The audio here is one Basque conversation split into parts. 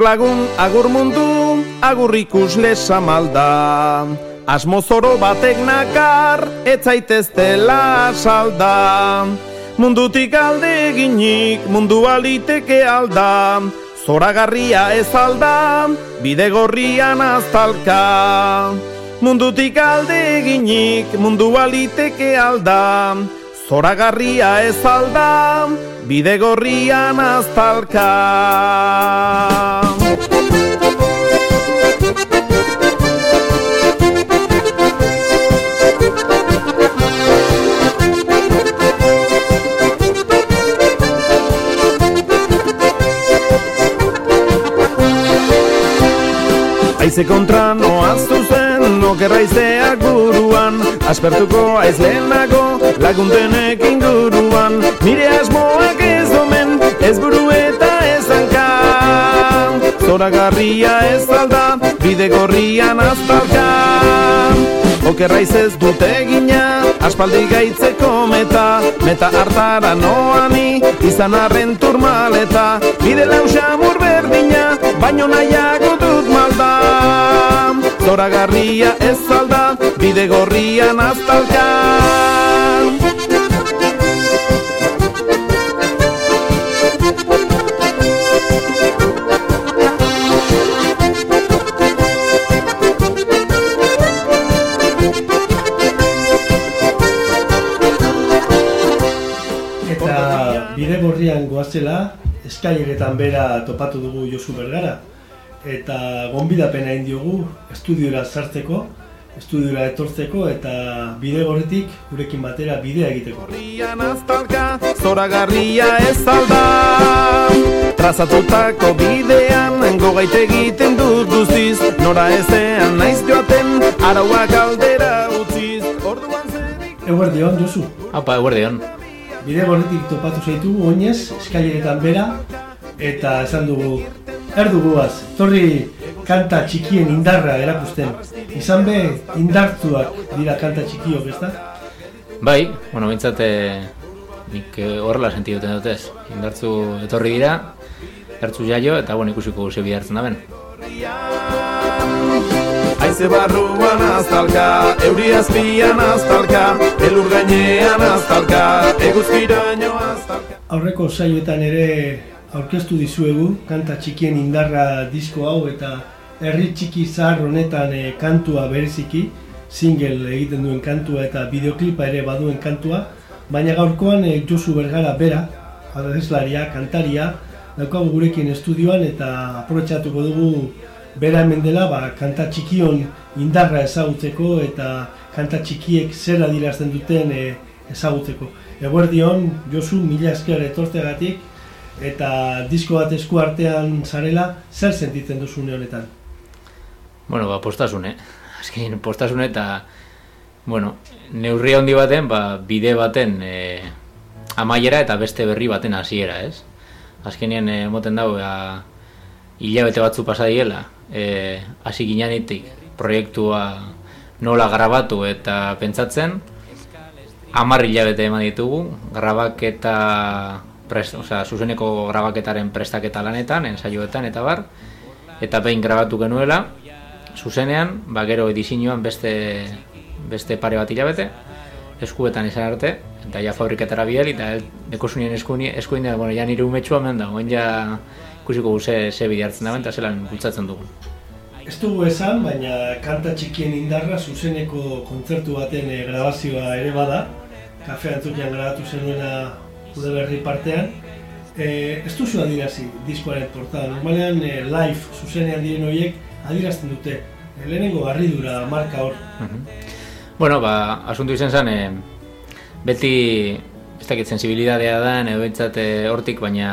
Lagun agur mundu, agur ikusle samalda Asmozoro batek nakar, etzaitez dela salda. Mundutik alde eginik, mundu aliteke alda. Zoragarria ez alda, bide gorrian aztalka. Mundutik alde eginik, mundu aliteke alda. Zoragarria ez alda, bide gorrian aztalka Aize kontra noaz zuzen, okerra izeak buruan Aspertuko aiz lehenago, laguntenek inguruan. Nire asmoak ez omen, ez buru eta ez hanka. Zora garria ez alda, bide gorrian aztalka Okerra ez dute gina, aspaldi gaitzeko meta. Meta hartara noani, izan arren turmaleta. Bide lausa berdina, baino nahiago dut malda. Zora ez alda, bide gorrian aztalka Eta bide gorrian goazela, eskaileretan bera topatu dugu Josu Bergara eta gonbidapena egin diogu estudiora sartzeko, estudiora etortzeko eta bide gorretik gurekin batera bidea egiteko. Gorrian aztalka, zora garria ez alda Trazatutako bidean, gogait egiten dut guztiz Nora ezean naiz joaten, arauak aldera utziz Orduan zerik... Eguerdion, Josu. Apa, eguerdion. Bide gorretik topatu zaitu, oinez, eskaileretan bera, eta esan dugu, erdu guaz, torri kanta txikien indarra erakusten. Izan be, indartuak dira kanta txikiok, ez da? Bai, bueno, bintzat, nik eh, horrela senti duten dutez. Indartzu etorri dira, hartzu jaio, eta bueno, ikusiko guze hartzen da ben. Aize barruan aztalka, euri azpian aztalka, elur gainean aztalka, eguzkiraino aztalka. Aurreko saioetan ere aurkeztu dizuegu, kanta txikien indarra disko hau eta herri txiki zahar honetan eh, kantua bereziki, single egiten duen kantua eta bideoklipa ere baduen kantua, baina gaurkoan eh, Josu Bergara bera, adeslaria, kantaria, daukagu gurekin estudioan eta aprobetxatuko dugu bera hemen dela ba, kanta txikion indarra ezagutzeko eta kanta txikiek zer adirazten duten e, ezagutzeko. Eguerdion, Josu, mila esker etorteagatik, eta disko bat esku artean zarela, zer sentitzen duzune honetan? Bueno, ba, postasune. Azkenin, postasune eta, bueno, neurri handi baten, ba, bide baten e, amaiera eta beste berri baten hasiera, ez? Azkenien, e, moten dago, ba, hilabete batzu pasa diela, e, hasi ginanitik proiektua nola grabatu eta pentsatzen, hamar hilabete eman ditugu, grabaketa prest, osea, zuzeneko grabaketaren prestaketa lanetan, ensaioetan eta bar, eta behin grabatu genuela, zuzenean, ba gero edizioan beste, beste pare bat hilabete, eskuetan izan arte, eta ja fabriketara biel, eta dekosunien eskuin, bueno, ja nire umetxua hemen da, oen ja ikusiko guze ze bide hartzen dagoen, eta zelan bultzatzen dugu. Ez dugu esan, baina kanta txikien indarra zuzeneko kontzertu baten e, grabazioa ere bada, kafe antzukian grabatu zenuena udaberri partean. E, ez duzu adirazi diskoaren portada, normalean e, live zuzenean diren horiek adirazten dute, e, lehenengo garridura marka hor. Bueno, ba, asuntu izan zen, e, beti, ez dakit sensibilidadea da, edo bintzat hortik, baina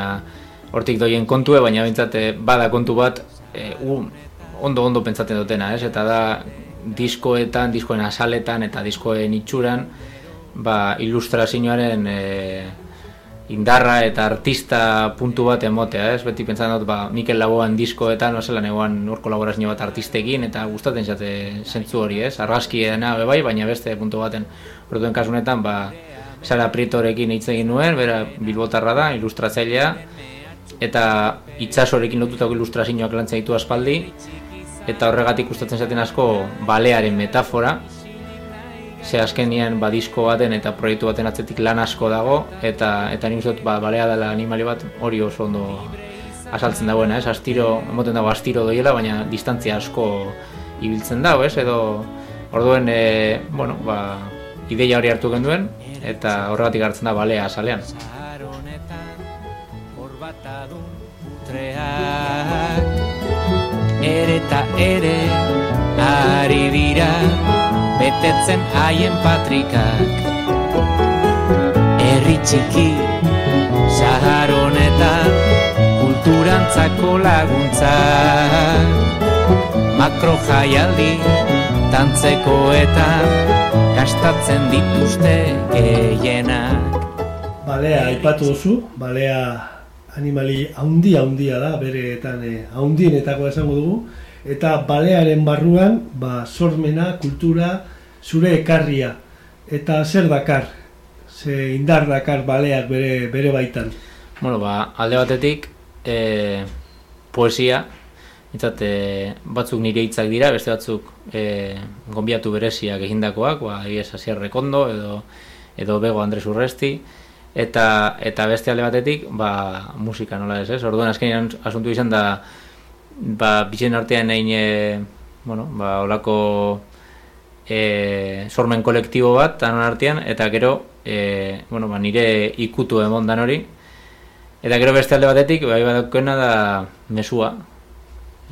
hortik doien kontue, baina bintzat bada kontu bat, e, u, ondo ondo pentsatzen dutena, ez? Eta da diskoetan, diskoen asaletan eta diskoen itxuran, ba, ilustrazioaren e, indarra eta artista puntu bat emotea, ez? Beti pentsatzen dut, ba, Mikel Laboan diskoetan, oselan egoan urko laborazio bat artistekin, eta gustatzen zate zentzu hori, ez? Argazkiena bai, baina beste puntu baten. Orduen kasunetan, ba, Sara Prietorekin hitz egin nuen, bera bilbotarra da, ilustratzailea, eta itsasorekin lotutako ilustrazioak lantzen ditu aspaldi eta horregatik gustatzen zaten asko balearen metafora ze azkenian ba disko baten eta proiektu baten atzetik lan asko dago eta eta nik uste ba balea dela animali bat hori oso ondo asaltzen dagoena, ez? Astiro, emoten dago astiro doiela, baina distantzia asko ibiltzen dago, ez? Edo orduen e, bueno, ba, ideia hori hartu genduen eta horregatik hartzen da balea asalean. Ere eta ere ari dira betetzen haien patrikak. Herri txiki zahar honetan kulturantzako laguntza Makro jaialdi tantzeko eta gastatzen dituzte gehienak. Balea aipatu duzu, balea animali haundi haundia da, bereetan eh, haundienetako esango dugu, eta balearen barruan, ba, sormena, kultura, zure ekarria, eta zer dakar, ze indar dakar baleak bere, bere baitan. Bueno, ba, alde batetik, e, poesia, Itzat, e, batzuk nire hitzak dira, beste batzuk e, gonbiatu bereziak egindakoak, ba, egiez Asier Rekondo edo, edo Bego Andres Urresti, eta eta beste alde batetik ba, musika nola ez, ez? Orduan azkenean asuntu izan da ba bizen artean egin e, bueno, ba holako e, sormen kolektibo bat tanon artean eta gero e, bueno, ba, nire ikutu emondan hori eta gero beste alde batetik bai badaukena da mesua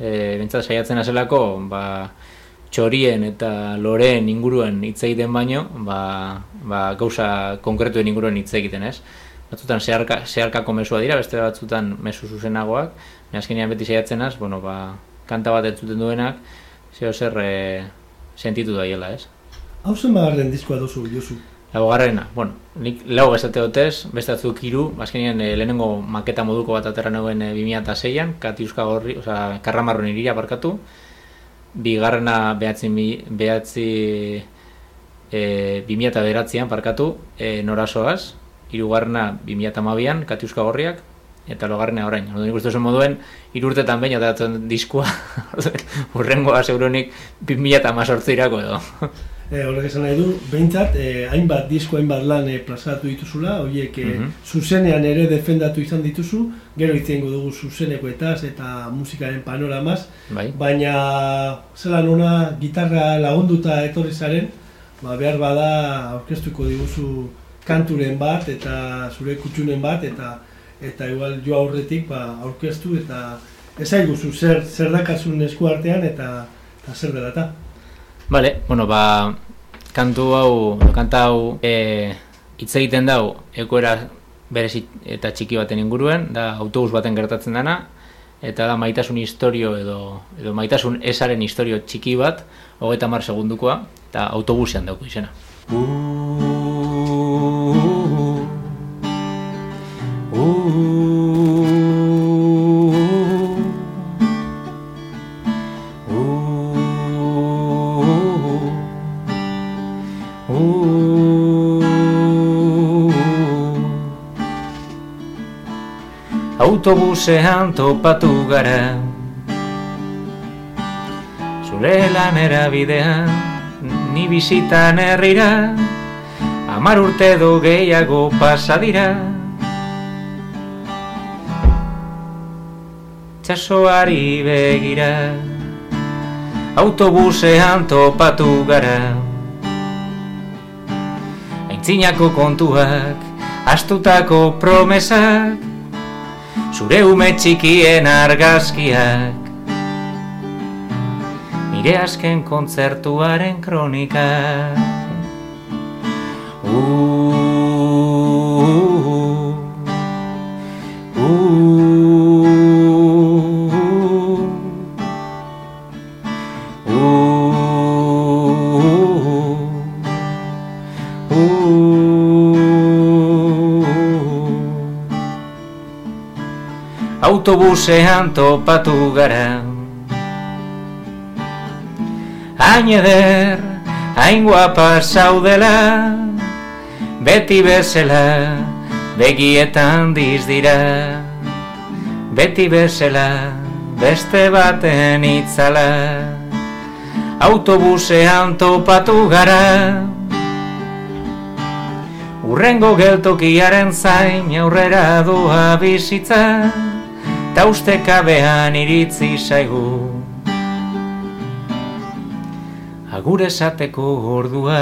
eh bentsat saiatzen azelako ba txorien eta loreen inguruan hitz egiten baino, ba, ba, gauza konkretuen inguruan hitz egiten, ez? Batzutan zeharka, zeharkako mesua dira, beste batzutan mesu zuzenagoak, azkenean beti saiatzen az, bueno, ba, kanta bat entzuten duenak, zeo zer e, sentitu daiela, ez? Hau zen bagarren diskoa duzu, Josu? Lau garrena, bueno, nik lau esate dutez, beste batzuk hiru, azkenean e, lehenengo maketa moduko bat aterra nagoen e, 2006an, katiuska gorri, oza, karramarron iria barkatu, bigarrena behatzi, behatzi e, 2000 beratzean parkatu e, norasoaz, irugarrena 2000 an katiuska gorriak, eta logarrena orain. Odo nik uste moduen, irurtetan baina da diskua, urrengoa zeuronik 2000 irako edo. E, horrek esan nahi du, behintzat, e, hainbat disko, hainbat lan e, plazaratu dituzula, horiek mm zuzenean ere defendatu izan dituzu, gero itzengo dugu zuzenekoetaz eta musikaren panoramaz, bai. baina zelan ona gitarra lagunduta etorri zaren, ba, behar bada aurkeztuko diguzu kanturen bat eta zure kutsunen bat, eta eta igual jo aurretik ba, aurkeztu eta ezaiguzu zer, zer dakazun esku artean eta, eta zer dela eta. Vale, bueno, ba, kantu hau, kanta hau, e, hitz egiten dau, ekoera berezi eta txiki baten inguruen, da autobus baten gertatzen dana, eta da maitasun historio edo, edo maitasun esaren historio txiki bat, hogeita mar segundukoa, eta autobusean dauko izena. Autobusean topatu gara Zure lanera bidean, ni bizitan herrira Amar urte do gehiago pasadira Txasoari begira. Autobusean topatu gara. Aintzinako kontuak, astutako promesak zure ume txikien argazkiak. Nire azken kontzertuaren kronika autobusean topatu gara. Hain eder, hain guapa zaudela Beti bezela, begietan diz dira. Beti bezela beste baten itzala autobusean topatu gara. Urrengo geltokiaren zain aurrera doa bizitza Ta uste kabean iritzi zaigu. Agur esateko ordua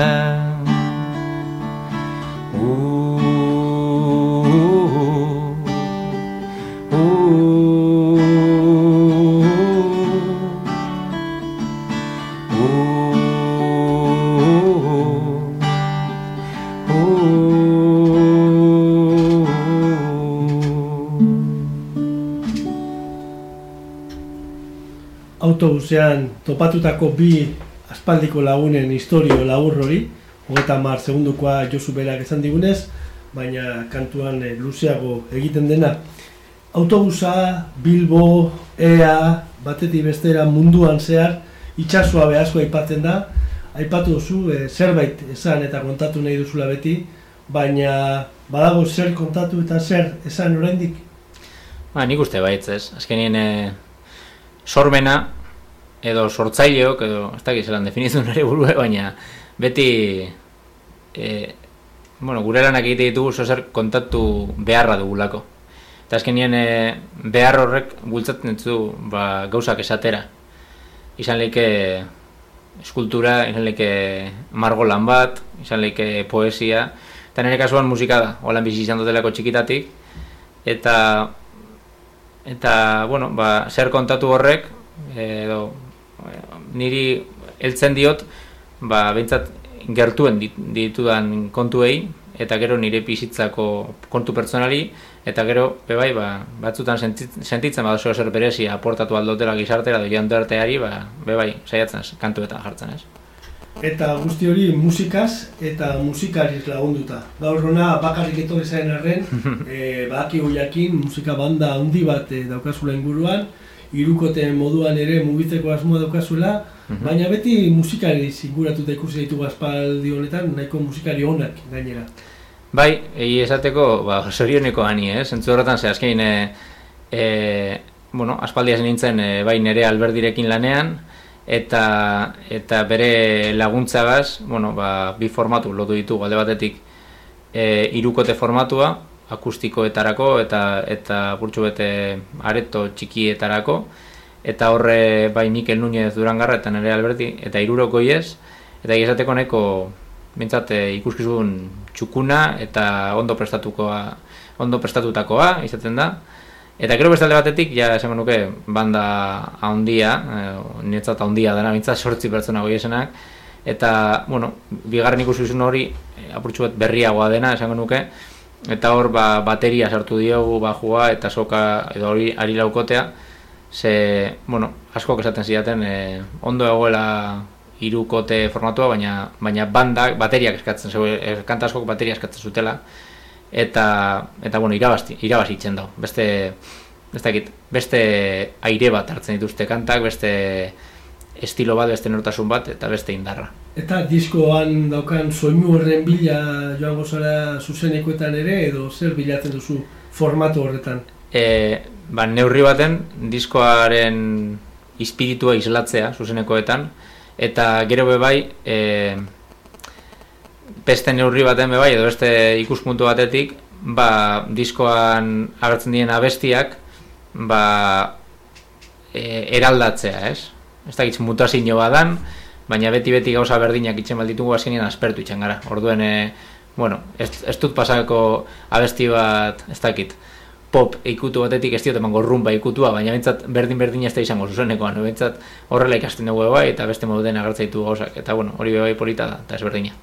autobusean topatutako bi aspaldiko lagunen historio labur hori, hogeta mar segundukoa Josu Berak esan digunez, baina kantuan e, luzeago egiten dena. Autobusa, Bilbo, Ea, batetik bestera munduan zehar, itxasua behazko aipatzen da, aipatu duzu e, zerbait esan eta kontatu nahi duzula beti, baina badago zer kontatu eta zer esan oraindik. Ba, nik uste baitz ez, azkenien e, sormena, edo sortzaileok, edo ez dakit zelan definizu nire burue, baina beti e, bueno, gure lanak egite ditugu zer kontatu beharra dugulako. Eta azken e, behar horrek bultzatzen dut ba, gauzak esatera. Izan lehike eskultura, izan lehike margolan bat, izan lehike poesia, eta nire kasuan musika da, holan bizi izan dutelako txikitatik, eta eta, bueno, ba, zer kontatu horrek, edo niri heltzen diot ba beintzat gertuen ditudan kontuei eta gero nire bizitzako kontu pertsonali eta gero be bai ba batzutan sentitzen bada oso zer berezi aportatu aldotela gizartera da jantarteari ba be bai saiatzen kantuetan jartzen ez Eta guzti hori musikaz eta musikariz lagunduta. Gaur hona bakarrik etorri zaren arren, e, badakigu jakin musika banda handi bat e, daukazula inguruan, irukote moduan ere mugitzeko asmoa daukazuela, mhm. baina beti musikari zinguratuta ikusi ditugu aspaldi honetan, nahiko musikari onak gainera. Bai, egi esateko, ba, sorioneko ani, eh? zentzu horretan, ze azkein, e, e, bueno, aspaldi nintzen, e, bai, nere alberdirekin lanean, eta eta bere laguntzagaz, bueno, ba, bi formatu lotu ditugu alde batetik, e, irukote formatua, akustikoetarako eta eta burtsu bete areto txikietarako. Eta horre bai Mikel Núñez Durangarra eta nere Alberti eta iruroko iez eta esateko neko bintzat eh, ikuskizun txukuna eta ondo prestatukoa ondo prestatutakoa izaten da. Eta gero bestalde batetik ja esan nuke banda handia eh, niretzat handia dena bintzat sortzi pertsona goiesenak eta bueno bigarren ikuskizun hori eh, apurtxu bat berriagoa dena esango nuke eta hor ba, bateria sartu diogu bajua eta soka edo hori ari laukotea. Ze, bueno, asko esaten zidaten e, ondo egoela irukote formatua, baina, baina bandak bateriak eskatzen, zeu, e, kanta askok bateria eskatzen zutela. Eta, eta bueno, irabazti, irabazitzen dago beste, beste, beste aire bat hartzen dituzte kantak, beste estilo bat, beste nortasun bat eta beste indarra Eta diskoan daukan soinu horren bila joango zara zuzenekoetan ere edo zer bilatzen duzu formatu horretan? E, ba, neurri baten diskoaren espiritua islatzea zuzenekoetan eta gero be bai e, beste neurri baten be bai edo beste ikuspuntu batetik ba, diskoan agertzen dien abestiak ba, e, eraldatzea, ez? Ez da mutazio badan, baina beti beti gauza berdinak itzen balditugu azkenean aspertu itzen gara. Orduen, e, bueno, ez, ez dut pasako abesti bat, ez dakit, pop ikutu batetik ez diot emango rumba ikutua, baina bintzat berdin berdin ez da izango zuzenekoan, bintzat horrela ikasten dugu bai, eta beste modu dena agertzaitu gauzak, eta bueno, hori bai polita da, eta ez berdina.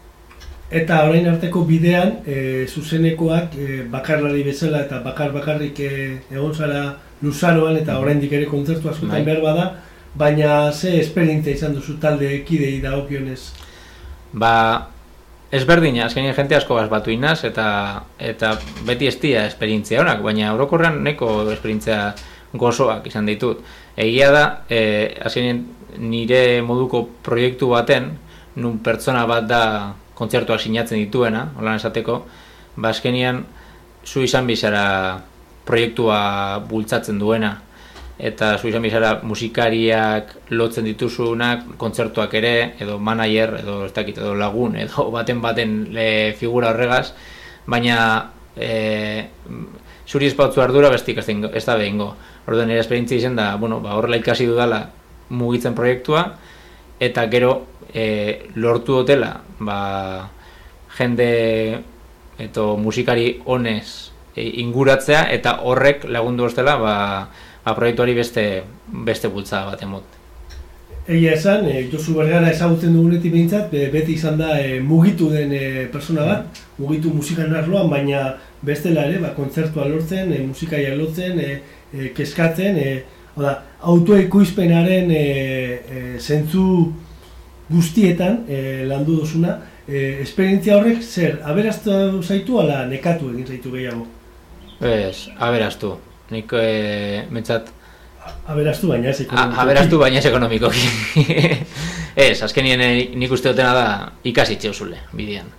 Eta orain arteko bidean, e, zuzenekoak e, bakarlari bezala eta bakar bakarrik e, egon zara luzaroan eta oraindik ere kontzertu askotan bai. behar bada, baina ze esperientzia izan duzu talde ekidei dagokionez? Ba, ezberdina, azkenin jente asko batu inaz, eta, eta beti ez dira esperientzia honak, baina orokorrean neko esperientzia gozoak izan ditut. Egia da, e, azkenin nire moduko proiektu baten, nun pertsona bat da kontzertuak sinatzen dituena, holan esateko, ba azkenian zu izan bizara proiektua bultzatzen duena eta zu bizara musikariak lotzen dituzunak, kontzertuak ere, edo manager, edo ez dakit, edo lagun, edo baten baten le, figura horregaz, baina e, zuri espautzu ardura bestik ez da behingo. Orduan nire esperientzia izan da, bueno, ba, horrela ikasi dudala mugitzen proiektua, eta gero e, lortu dutela, ba, jende eto musikari honez e, inguratzea, eta horrek lagundu ostela, ba, proiektuari beste, beste bultza bat emot. Egia esan, e, Josu Bergara ezagutzen dugunetik behintzat, beti izan da e, mugitu den e, persona bat, mugitu musikan arloan, baina bestela ere, ba, kontzertua lortzen, e, musikaia lortzen, e, e, keskatzen, e, oda, autoekuizpenaren e, e, zentzu guztietan e, landu duzuna, e, esperientzia horrek zer, aberaztu zaitu ala nekatu egin zaitu gehiago? Ez, aberastu nik e, mentzat Aberastu baina ez ekonomiko. Aberastu baina ez ekonomiko. ez, azkenien eh, nik uste dutena da ikasi txeuzule, bidean.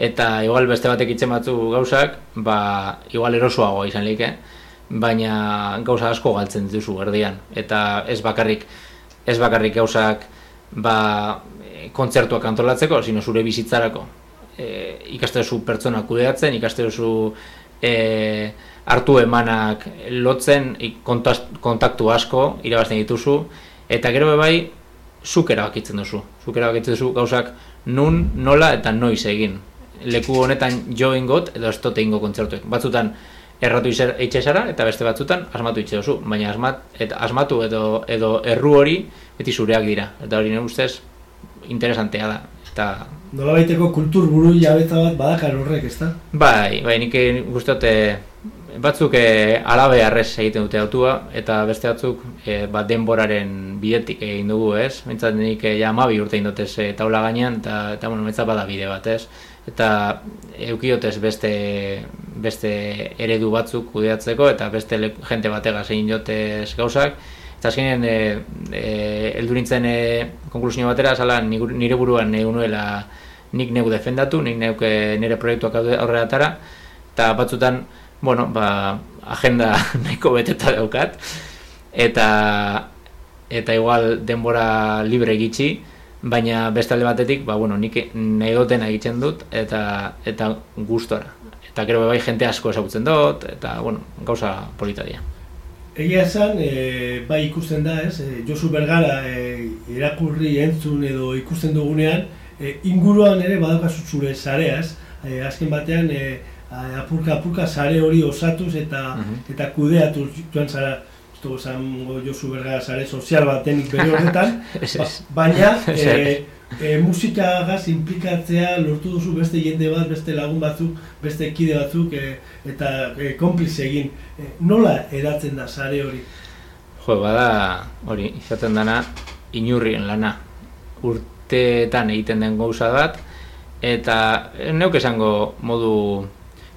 Eta igual beste batek itzen batzu gauzak, ba, igual erosoagoa izan lehike, baina gauza asko galtzen dituzu erdian. Eta ez bakarrik, ez bakarrik gauzak ba, kontzertuak antolatzeko, sino zure bizitzarako. E, ikaste duzu pertsona kudeatzen, ikaste duzu e, hartu emanak lotzen kontaktu asko irabazten dituzu eta gero bai zuk erabakitzen duzu. Zuk erabakitzen duzu gauzak nun, nola eta noiz egin. Leku honetan jo ingot edo ez tote ingo kontzertuek. Batzutan erratu itxesara eta beste batzutan asmatu itxe duzu. Baina asmat, eta asmatu edo, edo erru hori beti zureak dira. Eta hori nire ustez interesantea da. Eta Nola baiteko kultur buru jabetza bat badakar horrek, ezta? Bai, bai, nik guztote batzuk e, alabe arrez egiten dute autua eta beste batzuk e, ba, denboraren bidetik egin dugu, ez? Mentzat nik e, ja urte indotez e, taula gainean eta, eta bueno, mentzat bada bide bat, ez? Eta eukiotez beste, beste eredu batzuk kudeatzeko eta beste le, jente batega egin jotez gauzak eta azkenean e, e, eldurintzen e, konklusio batera zala nire buruan nire nuela nik negu defendatu, nik neuke nire proiektuak aurrera atara eta batzutan bueno, ba, agenda nahiko beteta daukat. Eta eta igual denbora libre gitxi baina beste alde batetik ba, bueno, nik nahi duten egiten dut eta eta gustora. Eta gero bai jente asko esagutzen dut eta bueno, gauza polita dira Egia esan, e, bai ikusten da, ez, e, Josu Bergara e, irakurri entzun edo ikusten dugunean, e, inguruan ere badakazu zure zareaz, e, azken batean, e, apurka apurka sare hori osatuz eta mhm. eta kudeatu joan zara esto zango Josu Berga sare sozial batenik bere horretan ba, baina e, e, musikagaz implikatzea lortu duzu beste jende bat, beste lagun batzuk, beste kide batzuk e, eta e, konplize egin. E, nola eratzen da sare hori? Jo, bada hori, izaten dana inurrien lana. Urteetan egiten den gauza bat, eta neuk esango modu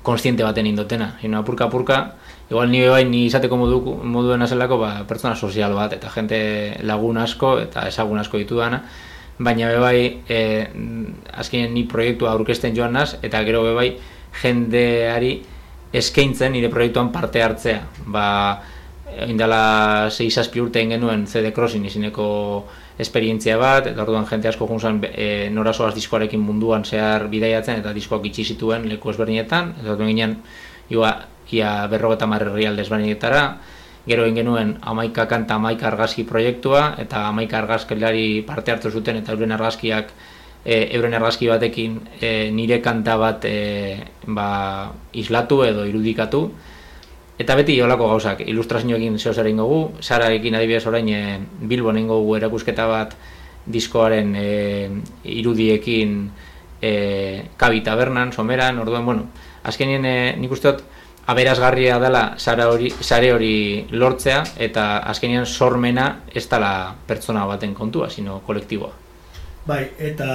konstiente baten indotena. Hino, apurka, apurka, igual ni bai ni izateko modu, moduen azelako, ba, pertsona sozial bat, eta jente lagun asko, eta ezagun asko ditu dana, baina bai, e, azkenean ni proiektua aurkesten joan naz, eta gero bai, jendeari eskaintzen nire proiektuan parte hartzea. Ba, indala 6 urte genuen CD Crossing izineko esperientzia bat, eta orduan jente asko junzan e, norazoaz diskoarekin munduan zehar bidaiatzen eta diskoak itxi zituen leku ezberdinetan, eta orduan ginen ia, ia berro eta marrerri ezberdinetara, gero egin genuen amaika kanta amaika argazki proiektua, eta amaika argazkelari parte hartu zuten, eta euren argazkiak e, euren argazki batekin e, nire kanta bat e, ba, islatu edo irudikatu, Eta beti holako gauzak, ilustrazioekin zeo zer ingogu, Sararekin adibidez orain e, Bilbon ingogu erakusketa bat diskoaren e, irudiekin e, Kabi Tabernan, Someran, orduan, bueno, azkenien e, nik uste dut aberazgarria dela sare hori, sare hori lortzea eta azkenien sormena ez dela pertsona baten kontua, sino kolektiboa. Bai, eta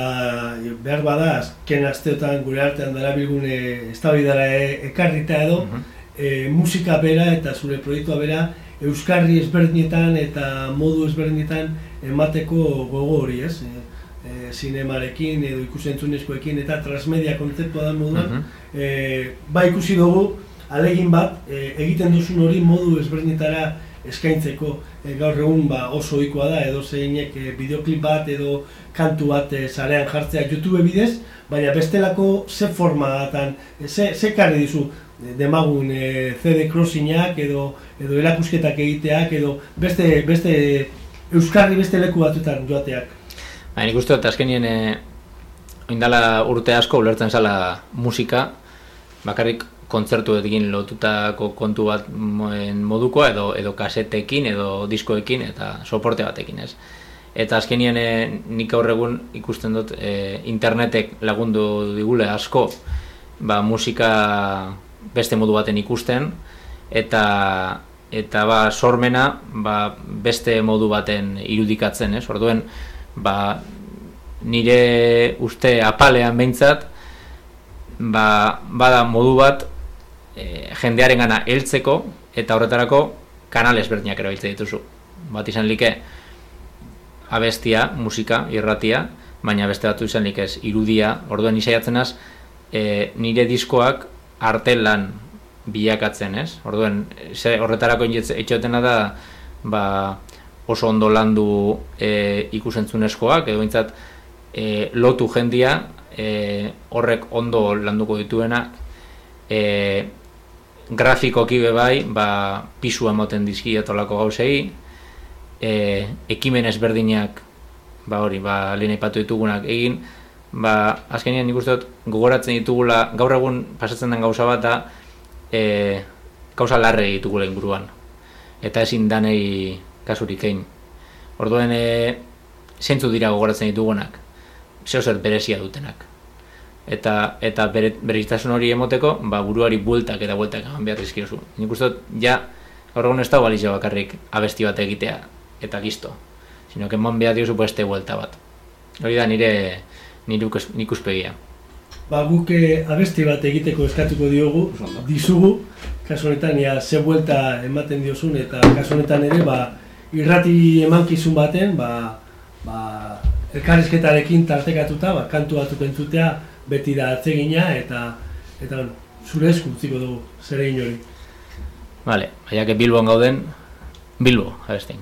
behar bada, azken asteotan gure artean dara bilgune ez da ekarrita edo, mhm e, musika bera eta zure proiektua bera euskarri ezberdinetan eta modu ezberdinetan emateko gogo hori, ez? E, sinemarekin edo ikusentzunezkoekin eta transmedia kontzeptua da moduan, uh -huh. e, ba ikusi dugu alegin bat e, egiten duzun hori modu ezberdinetara eskaintzeko e, gaur egun ba, oso ohikoa da edo zeinek e, bideoklip bat edo kantu bat e, zarean jartzea YouTube bidez, baina bestelako ze formatan, e, ze, ze karri dizu demagun e, CD crossinyak edo edo erakusketak egiteak edo beste beste euskarri beste leku batutan joateak. Ba, nik uste dut azkenien e, indala urte asko ulertzen zala musika, bakarrik kontzertu egin lotutako kontu bat modukoa edo edo kasetekin edo diskoekin eta soporte batekin, ez. Eta azkenien e, nik aurre egun ikusten dut e, internetek lagundu digule asko ba, musika beste modu baten ikusten eta eta ba, sormena ba, beste modu baten irudikatzen, ez? Orduen ba, nire uste apalean behintzat ba, bada modu bat e, jendearen gana heltzeko eta horretarako kanal ezberdinak ero dituzu. Bat izan like abestia, musika, irratia, baina beste batu izan like ez irudia, orduen izaiatzenaz e, nire diskoak artelan bilakatzen, ez? Orduen, ze horretarako etxotena da ba, oso ondo landu e, ikusentzunezkoak, edo bintzat e, lotu jendia e, horrek ondo landuko dituena e, grafikoki bai, ba, pisu emoten dizki etolako gauzei, e, ekimen ezberdinak ba hori, ba, lehen aipatu ditugunak egin, ba, azkenean nik uste dut gogoratzen ditugula gaur egun pasatzen den gauza bat da e, gauza larre ditugula inguruan. Eta ezin danei kasurik egin. Orduen e, zentzu dira gogoratzen ditugunak? Zeo zer berezia dutenak. Eta eta bere, hori emoteko ba, buruari bueltak eta bueltak eman behar dizkiozu. Nik uste dut ja gaur egun ez da balizio bakarrik abesti bat egitea eta listo sino que eman behar diozu beste buelta bat. Hori da nire nik uspegia. Ba, guk eh, abesti bat egiteko eskatuko diogu, dizugu, kasu honetan, ja, ze buelta ematen diozun, eta kasu honetan ere, ba, irrati emankizun baten, ba, ba, elkarrizketarekin tartekatuta, ba, kantu batuk entzutea, beti da atzegina, eta, eta zure esku utziko dugu, zere inori. Vale, baiak Bilboan gauden, Bilbo, abesti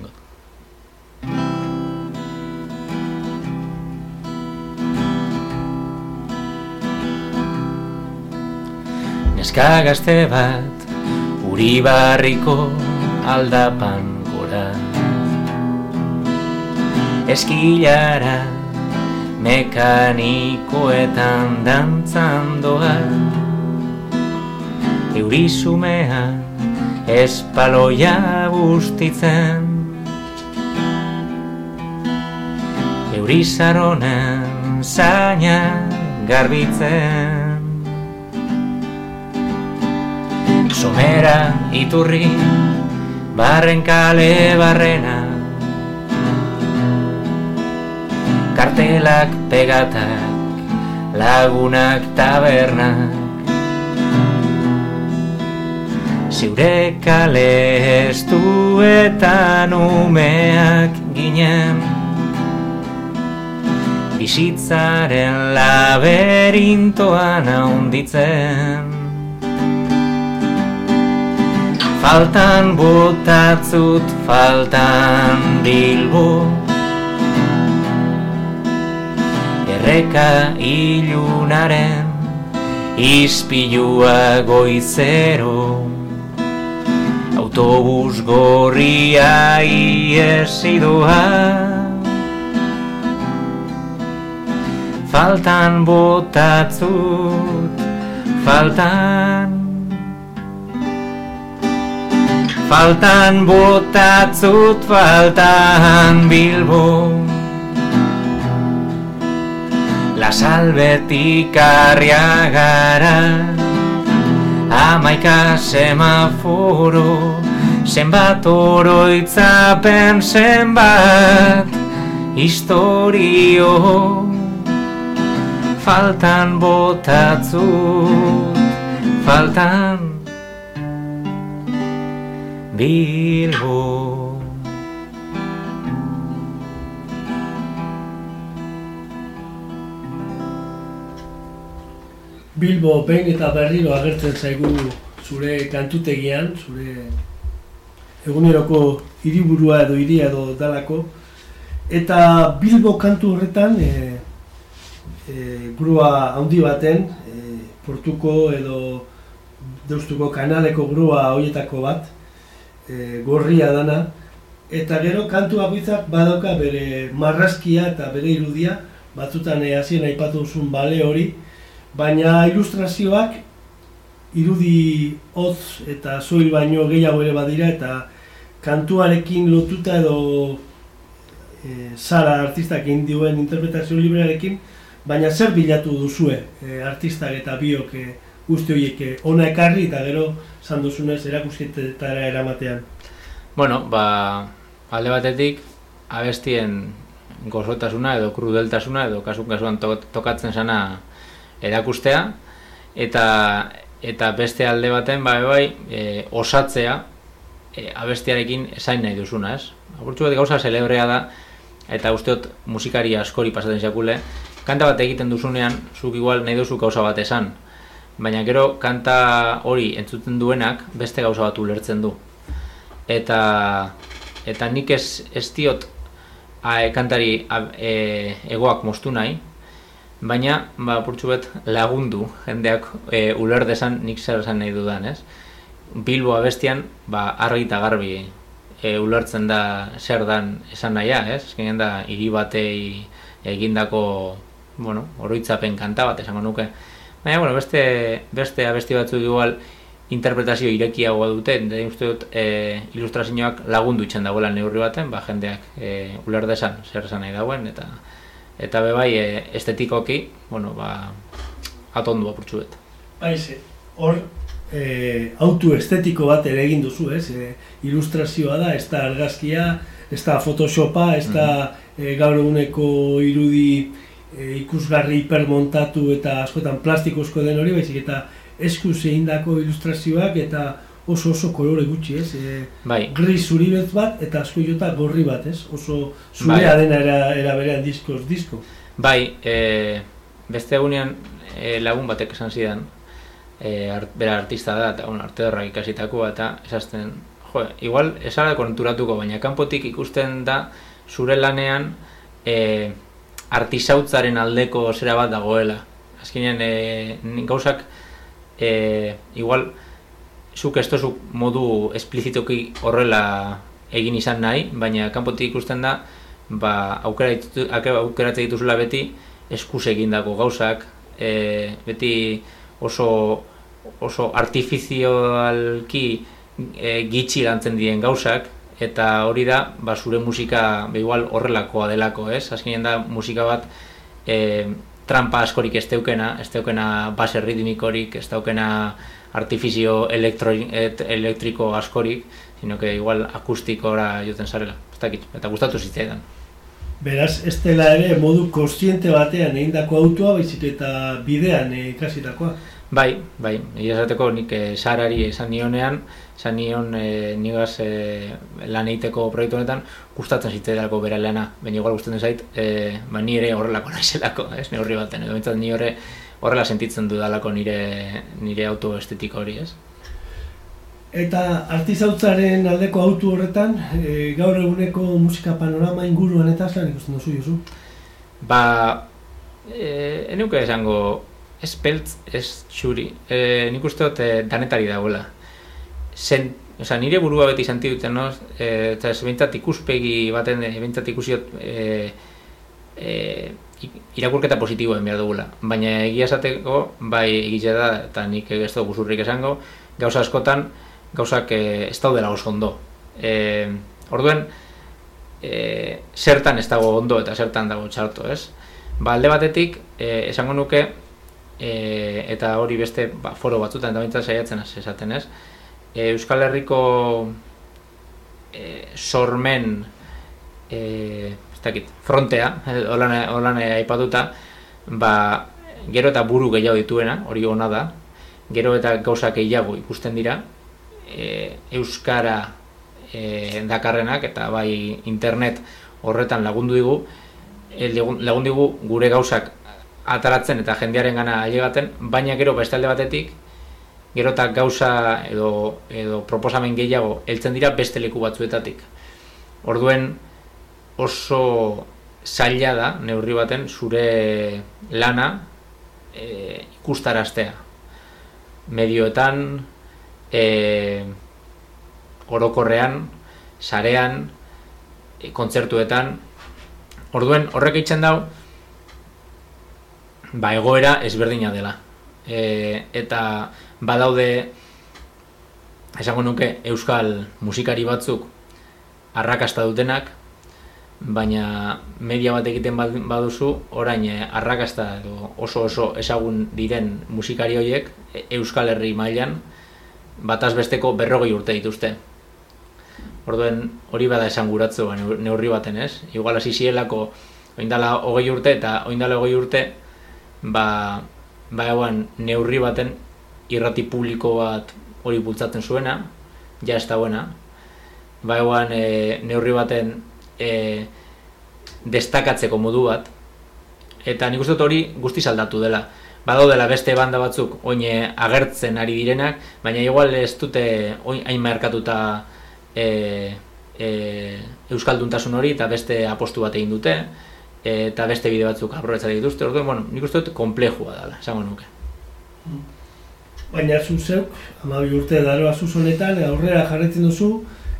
Neska gazte bat Uri barriko aldapan gora. Eskilara Mekanikoetan dantzan doa. Euri sumean Espaloia bustitzen. Euri saronen Zaina garbitzen somera iturri barren kale barrena. Kartelak pegatak lagunak tabernak. Ziure kale estu eta numeak ginen. Bizitzaren laberintoan haunditzen Faltan botatzut, faltan bilbo. Erreka ilunaren Ispilua goizero. Autobus gorria iesidoa Faltan botatzut, faltan Faltan botatzut, faltan bilbo. La salbetik arriagara Amaika semaforo Zenbat oroitzapen zenbat Historio Faltan botatzut, faltan Bilbo. Bilbo behin eta berriro agertzen zaigu zure kantutegian, zure eguneroko hiriburua edo hiria edo dalako, eta Bilbo kantu horretan, e, e, grua handi baten, e, portuko edo deustuko kanaleko grua horietako bat, e, gorria dana, eta gero kantu bakoitzak badauka bere marrazkia eta bere irudia, batzutan e, hasien aipatu duzun bale hori, baina ilustrazioak irudi hotz eta soil baino gehiago ere badira eta kantuarekin lotuta edo e, Sara artistak indioen interpretazio librearekin, baina zer bilatu duzue e, artistak eta biok e, guzti horiek e, ona ekarri eta gero zan duzunez erakusketara eramatean. Bueno, ba, alde batetik, abestien gozotasuna edo krudeltasuna edo kasun kasuan tokatzen sana erakustea, eta eta beste alde baten bai bai e, osatzea e, abestiarekin esain nahi duzuna, ez? Aburtzu bat gauza celebrea da eta usteot musikari askori pasaten jakule kanta bat egiten duzunean zuk igual nahi duzu gauza bat esan baina gero kanta hori entzuten duenak beste gauza bat ulertzen du eta eta nik ez, ez diot a, e, kantari a, e, egoak moztu nahi baina ba purtsu lagundu jendeak e, uler desan nik zer esan nahi dudan, ez? Bilbo abestian ba argi eta garbi e, ulertzen da zer dan esan nahia, ez? Ezkenean da hiri batei egindako, bueno, oroitzapen kanta bat esango nuke. Baina, bueno, beste, beste abesti batzuk igual interpretazio irekiagoa dute, da uste dut e, ilustrazioak lagundu itzen dagoela neurri baten, ba jendeak e, uler desan zer esan nahi dagoen, eta eta be bai e, estetikoki, bueno, ba atondu apurtzu bet. Baiz, hor e, auto estetiko bat ere egin duzu, ez? E, ilustrazioa da, ez da argazkia, ez da photoshopa, ez da mm -hmm. gaur eguneko irudi e, ikusgarri hipermontatu eta askotan plastikozko den hori, baizik eta eskuz egindako ilustrazioak eta oso oso kolore gutxi, ez? E, bai. Gris zuri bat eta asko jota gorri bat, ez? Oso zurea bai. dena era, era berean diskoz disko. Bai, e, beste egunean e, lagun batek esan zidan, e, art, bera artista da, eta bueno, arte horrak ikasitako eta esazten, jo, igual esara konturatuko, baina kanpotik ikusten da zure lanean e, artisautzaren aldeko zera bat dagoela. Azkenean, e, gauzak, e, igual, zuk ez tozuk modu esplizitoki horrela egin izan nahi, baina kanpotik ikusten da, ba, aukeratzen dituzula beti eskus egindako gauzak, e, beti oso, oso artifizioalki e, gitxi lantzen dien gauzak, eta hori da, ba, zure musika ba, igual horrelakoa delako, ez? Azkenean da, musika bat e, trampa askorik ez teukena, ez teukena base ritmikorik, ez teukena artifizio elektro, et, elektriko askorik, sino que igual akustikora joten zarela. eta gustatu zitzaidan. Beraz, ez dela ere modu kostiente batean egindako autoa, baizik eta bidean ikasitakoa. Bai, bai, egia esateko nik e, sarari esan nionean, esan nion e, nigaz e, lan egiteko proiektu honetan, gustatzen zitzaidako bera lana, baina igual gustatzen zait, e, ba, ni ere horrelako naizelako, ez, neurri baten, edo bintzat ni horre horrela sentitzen dudalako nire nire auto estetik hori, ez? Eta artizautzaren aldeko auto horretan, e, gaur eguneko musika panorama inguruan eta zelan ikusten duzu, Josu? Ba, e, enuke esango, ez peltz, ez txuri. E, nik uste dut e, danetari dagoela. Zen, oza, nire burua beti senti duten, no? E, eta ez bintzat ikuspegi baten, e, bintzat ikusiot, e, e, irakurketa positiboen behar dugula. Baina egia esateko, bai egitea da, eta nik ez dugu zurrik esango, gauza askotan, gauzak e, ez daudela oso ondo. E, orduen, e, zertan ez dago ondo eta zertan dago txarto, ez? Ba, alde batetik, e, esango nuke, e, eta hori beste ba, foro batzutan, eta bintzen saiatzen esaten, ez? E, Euskal Herriko e, sormen, e, dakit, frontea, holan aipatuta, ba, gero eta buru gehiago dituena, hori ona da, gero eta gauza gehiago ikusten dira, e, Euskara e, dakarrenak eta bai internet horretan lagundu digu, e, lagundu digu gure gauzak ataratzen eta jendearen gana ailegaten, baina gero beste alde batetik, gerotak gauza edo, edo proposamen gehiago heltzen dira beste leku batzuetatik. Orduen oso zaila da, neurri baten, zure lana e, ikustaraztea. Medioetan, e, orokorrean, sarean, e, kontzertuetan, orduen horrek eitzen dau, ba egoera ezberdina dela. E, eta badaude, esango nuke, euskal musikari batzuk arrakasta dutenak, baina media bat egiten baduzu, orain eh, arrakasta edo oso oso ezagun diren musikari horiek e, Euskal Herri mailan bataz besteko berrogei urte dituzte. Orduen hori bada esan guratzu ba, neurri baten ez. Igual hasi zielako oindala hogei urte eta oindala hogei urte ba, ba neurri baten irrati publiko bat hori bultzatzen zuena, ja ez da buena. Ba eguan e, neurri baten e, destakatzeko modu bat. Eta nik uste hori guzti aldatu dela. Badaudela beste banda batzuk oin agertzen ari direnak baina igual ez dute oin hain markatuta e, e, euskalduntasun hori eta beste apostu bat egin dute eta beste bide batzuk aprobetsa dituzte. Orduan, bueno, nik uste dut komplejua dela, esango nuke Baina zu zeuk, amabi urte daroa zuzonetan, aurrera jarretzen duzu,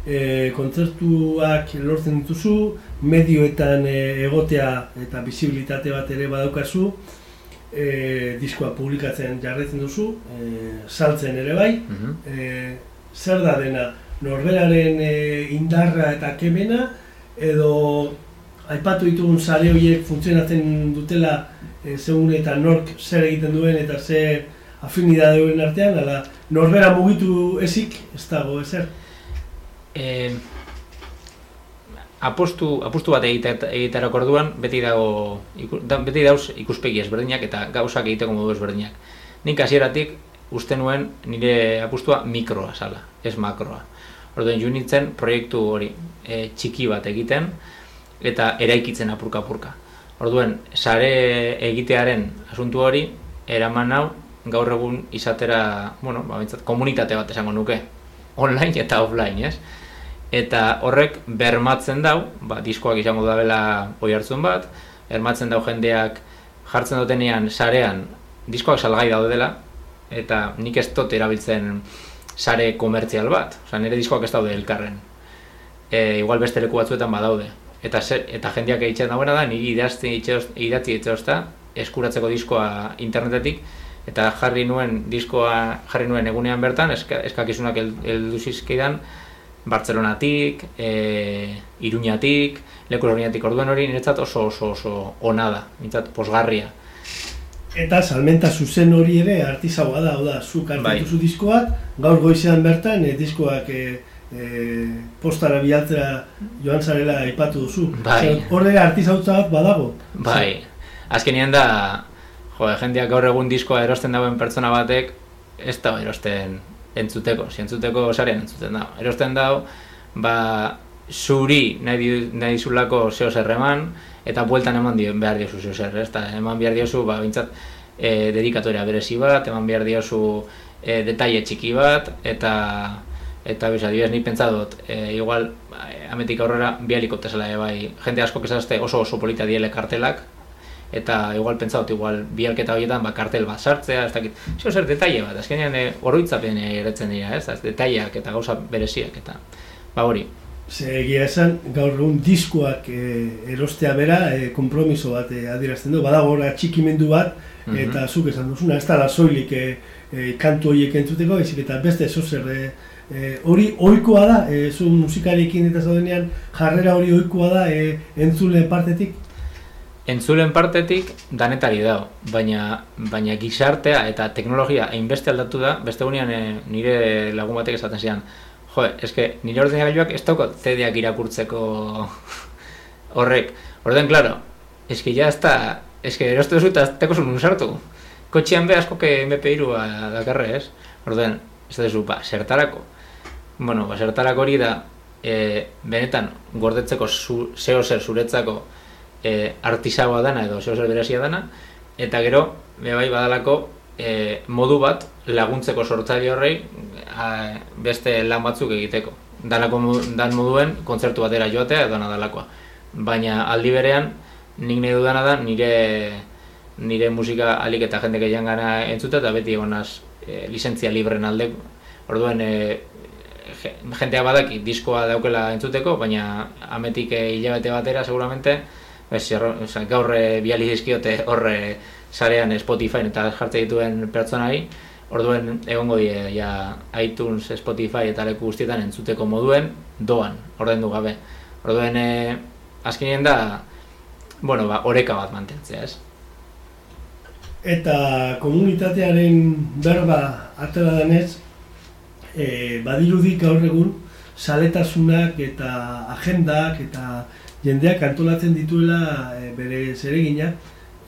e, kontzertuak lortzen dituzu, medioetan e, egotea eta bizibilitate bat ere badaukazu, e, diskoa publikatzen jarretzen duzu, e, saltzen ere bai, mhm. e, zer da dena, norberaren e, indarra eta kemena, edo aipatu ditugun sare horiek funtzionatzen dutela e, segun eta nork zer egiten duen eta zer afinidade duen artean, ala, norbera mugitu ezik, ez dago ezer eh, apostu, apostu bat egiterak orduan beti dago beti dauz ikuspegi ezberdinak eta gauzak egiteko modu ezberdinak. Nik hasieratik uste nuen nire apustua mikroa sala, ez makroa. Orduan jo nintzen proiektu hori e, txiki bat egiten eta eraikitzen apurka apurka. Orduan, sare egitearen asuntu hori eraman hau gaur egun izatera, bueno, ba, komunitate bat esango nuke, online eta offline, ez? eta horrek bermatzen dau, ba, diskoak izango da bela oi hartzun bat, bermatzen dau jendeak jartzen dutenean sarean diskoak salgai daude dela, eta nik ez dut erabiltzen sare komertzial bat, oza, nire diskoak ez daude elkarren. E, igual beste leku batzuetan badaude. Eta, eta jendeak egiten dagoena da, niri idatzi etxeozta, eskuratzeko diskoa internetetik, eta jarri nuen diskoa jarri nuen egunean bertan, eskakizunak heldu zizkidan, Bartzelonatik, e, Iruñatik, Leku Horniatik orduan hori niretzat oso oso oso ona da, niretzat posgarria. Eta salmenta zuzen hori ere artizaua da, da, zuk hartu bai. diskoak, gaur goizean bertan e, diskoak e, e, postara bialtzera joan zarela aipatu duzu. Bai. Horre artizautza bat badago. Bai, azkenean da, jo, jendeak gaur egun diskoa erosten dauen pertsona batek, ez da erosten entzuteko, zientzuteko sarean entzuten da. Erosten dau, ba, zuri nahi, nahi zulako zeo zerreman, eta bueltan eman dio, behar diozu zeo zer, ez eman behar diozu, ba, bintzat, e, dedikatoria berezi bat, eman behar diozu e, detaile txiki bat, eta eta bisa, dibes, ni pentsadot, e, igual, ba, ametik aurrera, bi helikoptezela, e, bai, jende asko kezazte oso oso polita diele kartelak, eta igual pentsaut igual bialketa horietan ba kartel bat sartzea, ez dakit. Zio zer detaile bat, azkenean e, oroitzapen eretzen dira, ez? Az detaileak eta gauza bereziak eta ba hori. Ze egia esan gaur egun diskoak e, erostea bera e, konpromiso bat e, adierazten du. Badago ora txikimendu bat mhm. eta mm zuk esan duzuna, ez da soilik e, e, kantu horiek entzuteko, ezik eta beste zozer e, hori ohikoa da, e, zu musikariekin eta zaudenean jarrera hori ohikoa da e, entzule partetik entzulen partetik danetari dago, baina, baina gizartea eta teknologia hainbeste aldatu da, beste gunean e, nire lagun batek esaten zian, jo, eske nire ordenagailuak ez dauko tedeak irakurtzeko horrek. Orden, klaro, eske ja ez da, eske erostu duzu eta teko zuen sartu. Kotxean be asko ke MP2 dakarre, ez? Orden, ez da ba, zertarako. Bueno, ba, zertarako hori da, e, benetan, gordetzeko zu, zeo zer zuretzako, e, artisagoa dana edo zeo zer berezia dana, eta gero, be bai badalako, e, modu bat laguntzeko sortzaile horrei beste lan batzuk egiteko. Danako dan moduen kontzertu batera joatea edo nadalakoa. Baina aldi berean nik nahi dudana da nire nire musika alik eta jende gehiago gana entzuta eta beti egonaz e, lizentzia libren alde. Orduen e, jentea badaki diskoa daukela entzuteko, baina ametik e, hilabete batera seguramente bez, gaur e, biali dizkiote horre sarean Spotify eta jartze dituen pertsonari, orduen egongo die ja iTunes, Spotify eta leku guztietan entzuteko moduen doan, ordendu gabe. Orduen e, azkenien da bueno, ba, oreka bat mantentzea, ez? Eta komunitatearen berba atera denez, e, badirudi gaur egun saletasunak eta agendak eta jendeak antolatzen dituela e, bere zeregina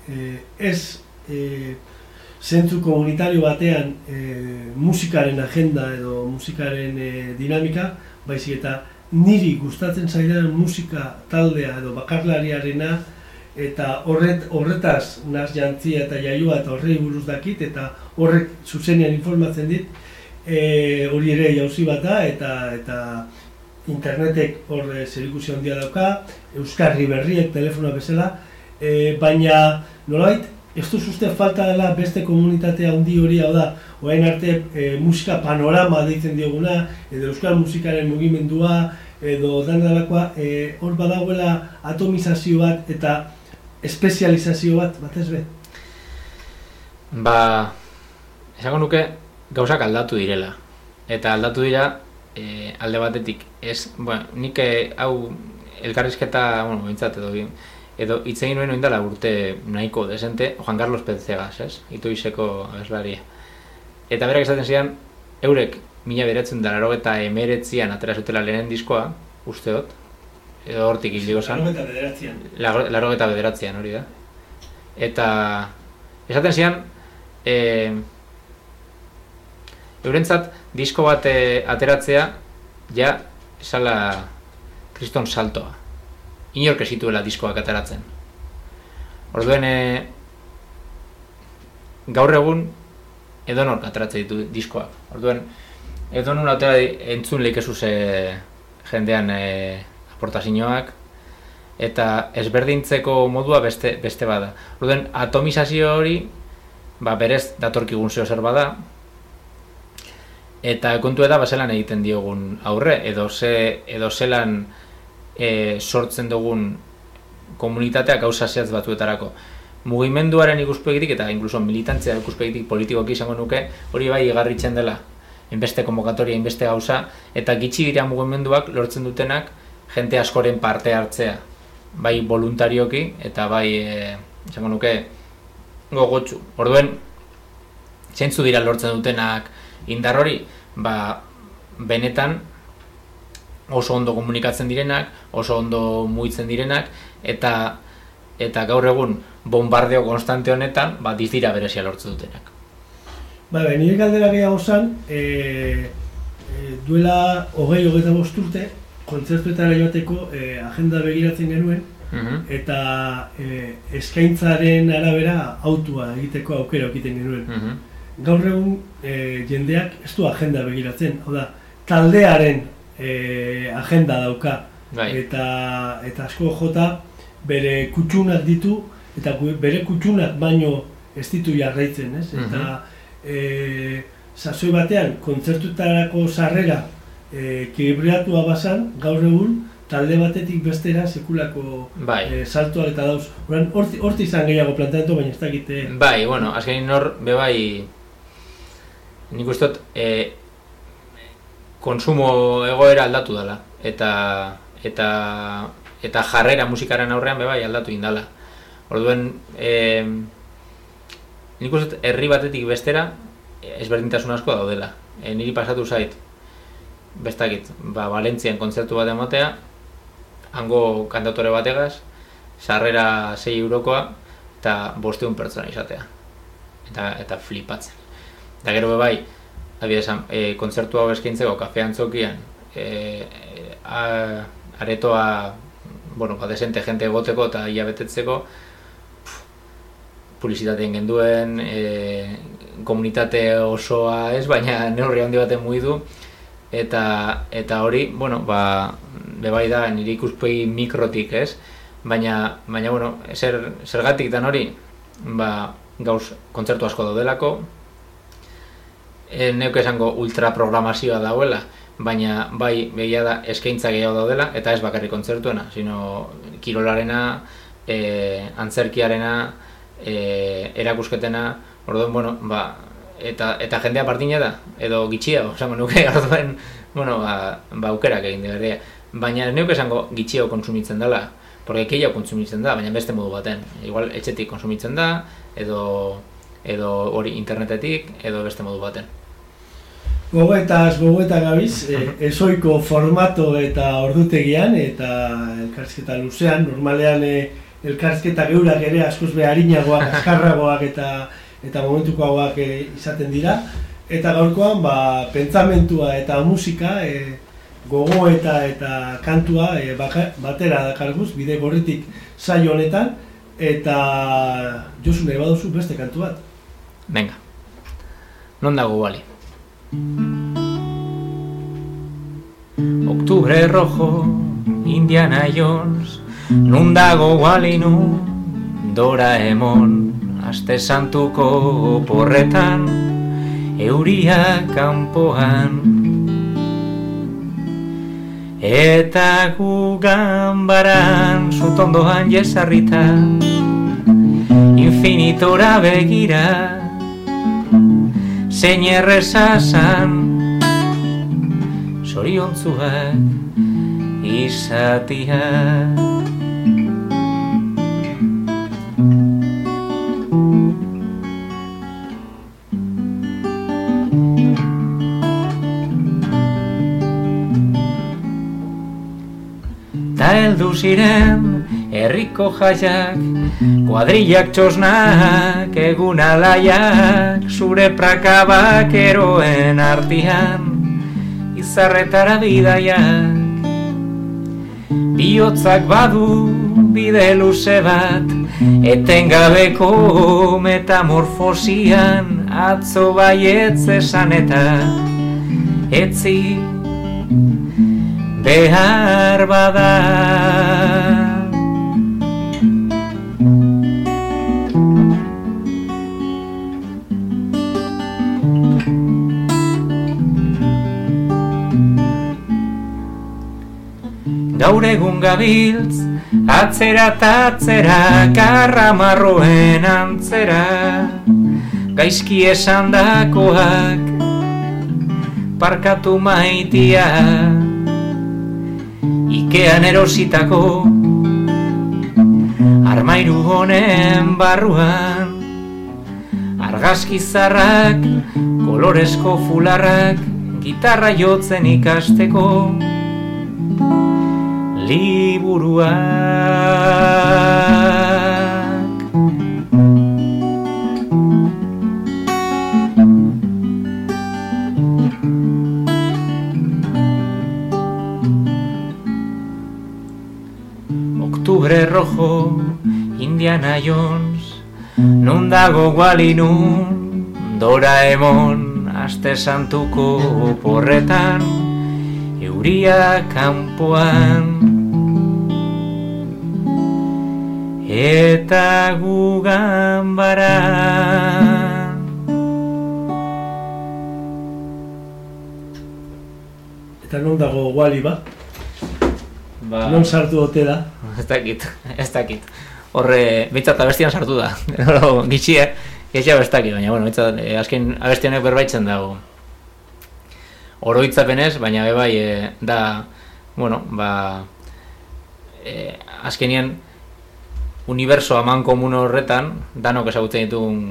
e, ez e, zentru komunitario batean e, musikaren agenda edo musikaren e, dinamika, baizik eta niri gustatzen zaidan musika taldea edo bakarlariarena eta horret, horretaz naz jantzia eta jaioa eta horrei buruz dakit eta horrek zuzenean informatzen dit e, hori ere jauzi bat da eta eta internetek hor zerikusi handia dauka, Euskarri berriek, telefonoa bezala, e, baina nolait, ez duz uste falta dela beste komunitatea handi hori hau da, orain arte e, musika panorama deitzen dioguna, edo Euskal musikaren mugimendua, edo dan dalakoa, e, hor badagoela atomizazio bat eta espezializazio bat, bat ez be? Ba, esango nuke, gauzak aldatu direla. Eta aldatu dira e, alde batetik ez, bueno, nik eh, hau elkarrizketa, bueno, bintzat edo edo hitz egin nuen oindala urte nahiko desente Juan Carlos Penzegas, ez? Itu izeko abeslaria. Eta berak esaten zian, eurek mila beratzen da laro eta emeretzian atera zutela lehenen diskoa, usteot, edo hortik hil zan. Laro eta bederatzean. Laro eta bederatzean, hori da. Eta esaten zian, eh, Eurentzat, disko bat eh, ateratzea, ja, esala kriston saltoa. Inork esituela diskoak ateratzen. Orduen, e, gaur egun, edonork ateratzen ditu diskoak. Orduen, edonun atera entzun leikezu ze jendean e, aportazioak, eta ezberdintzeko modua beste, beste bada. Orduen, atomizazio hori, ba, berez datorkigun zeo zer bada, Eta kontu da baselan egiten diogun aurre, edo ze edo zelan e, sortzen dugun komunitatea gauza zehatz batzuetarako. Mugimenduaren ikuspegitik eta incluso militantzia ikuspegitik politikoki izango nuke, hori bai igarritzen dela. Inbeste konvokatoria, inbeste gauza, eta gitxi dira mugimenduak lortzen dutenak jente askoren parte hartzea. Bai voluntarioki eta bai, e, izango nuke, gogotsu. Orduen, zentzu dira lortzen dutenak, indar hori ba, benetan oso ondo komunikatzen direnak, oso ondo muitzen direnak eta eta gaur egun bombardeo konstante honetan ba dizdira berezia lortzen dutenak. Ba, nire galdera gehiago zan, e, e, duela hogei hogeita urte, kontzertuetara joateko e, agenda begiratzen genuen, mhm. eta e, eskaintzaren arabera autua egiteko aukera okiten genuen. Mhm gaur egun e, jendeak ez du agenda begiratzen, hau da, taldearen e, agenda dauka. Bai. Eta, eta asko jota bere kutsunak ditu, eta bere kutsunak baino ez ditu jarraitzen, ez? Eta e, sasoi batean, kontzertutarako sarrera e, kibriatua basan, gaur egun, talde batetik bestera sekulako bai. e, saltoa eta dauz. Horti, horti izan gehiago planteatu, baina ez dakite... Bai, bueno, azkenin hor, be bai, nik uste e, konsumo egoera aldatu dela eta eta eta jarrera musikaren aurrean be bai aldatu indala. Orduen e, nik uste herri batetik bestera ezberdintasun asko daudela. E, niri pasatu zait bestakit, ba, Valentzian kontzertu bat ematea, hango kantatore bategaz, sarrera 6 eurokoa, eta bosteun pertsona izatea. Eta, eta flipatzen. Eta gero bai, adibidez, e, kontzertu hau eskaintzeko kafe antzokian, e, a, aretoa, bueno, ba, desente jente egoteko eta ia betetzeko, publizitatean genduen, e, komunitate osoa ez, baina neurri handi baten mugidu, eta eta hori, bueno, ba, bebai da nire ikuspegi mikrotik ez, baina, baina bueno, zer, zergatik dan hori, ba, gauz kontzertu asko daudelako, e, neuk esango ultraprogramazioa dauela, baina bai behia da eskaintza gehiago daudela, eta ez bakarrik kontzertuena, sino kirolarena, e, antzerkiarena, e, erakusketena, orduan, bueno, ba, eta, eta jendea partina da, edo gitxia, osango nuke, orduan, bueno, ba, ba aukerak egin dira. Baina nuke esango gitxia konsumitzen dela, porque keia konsumitzen da, baina beste modu baten. Igual etxetik konsumitzen da, edo edo hori internetetik, edo beste modu baten. Gogoetaz, gogoeta gabiz, e, ezoiko formato eta ordutegian, eta elkarsketa luzean, normalean e, elkarsketa geurak ere askoz beharinagoak, askarragoak eta eta momentukoagoak e, izaten dira. Eta gaurkoan, ba, pentsamentua eta musika, e, gogo eta eta kantua e, batera dakarguz, bide gorritik saio honetan, eta Josu nahi baduzu beste kantu bat. Venga, non dago bali? Oktubre rojo, Indiana Jones, Nun dago gualinu Doraemon Aste santuko porretan Euria kanpoan. Eta gu gambaran Zutondoan jesarrita Infinitora begira Zein errezazan Soriontzuak Izatia heldu ziren herriko jaiak kuadrillak txosnak egun alaiak zure prakabak eroen artian izarretara bidaiak. Bihotzak badu bide luze bat etengabeko metamorfosian atzo baietz esan eta etzi behar bada Gaur egun gabiltz, atzera eta atzera, karra marroen antzera, gaizki esan dakoak, parkatu maitia, ikean erositako armairu honen barruan. Argazki zarrak kolorezko fularrak gitarra jotzen ikasteko liburuan Octubre rojo, Indiana Jones, nun dago gualinun, Doraemon, aste santuko porretan, euria kanpoan. Eta gugan baran. Eta non dago guali ba? Ba... Non sartu ote da? ez dakit, ez dakit. Horre, bintzat abestian sartu da. Gero, gitxia, gitxia ez dakit, baina, bueno, bintzat, eh, azken abestianek berbaitzen dago. Oroitzapenez, baina bebai, eh, da, bueno, ba, eh, azkenien, universo aman komun horretan, danok ezagutzen ditun,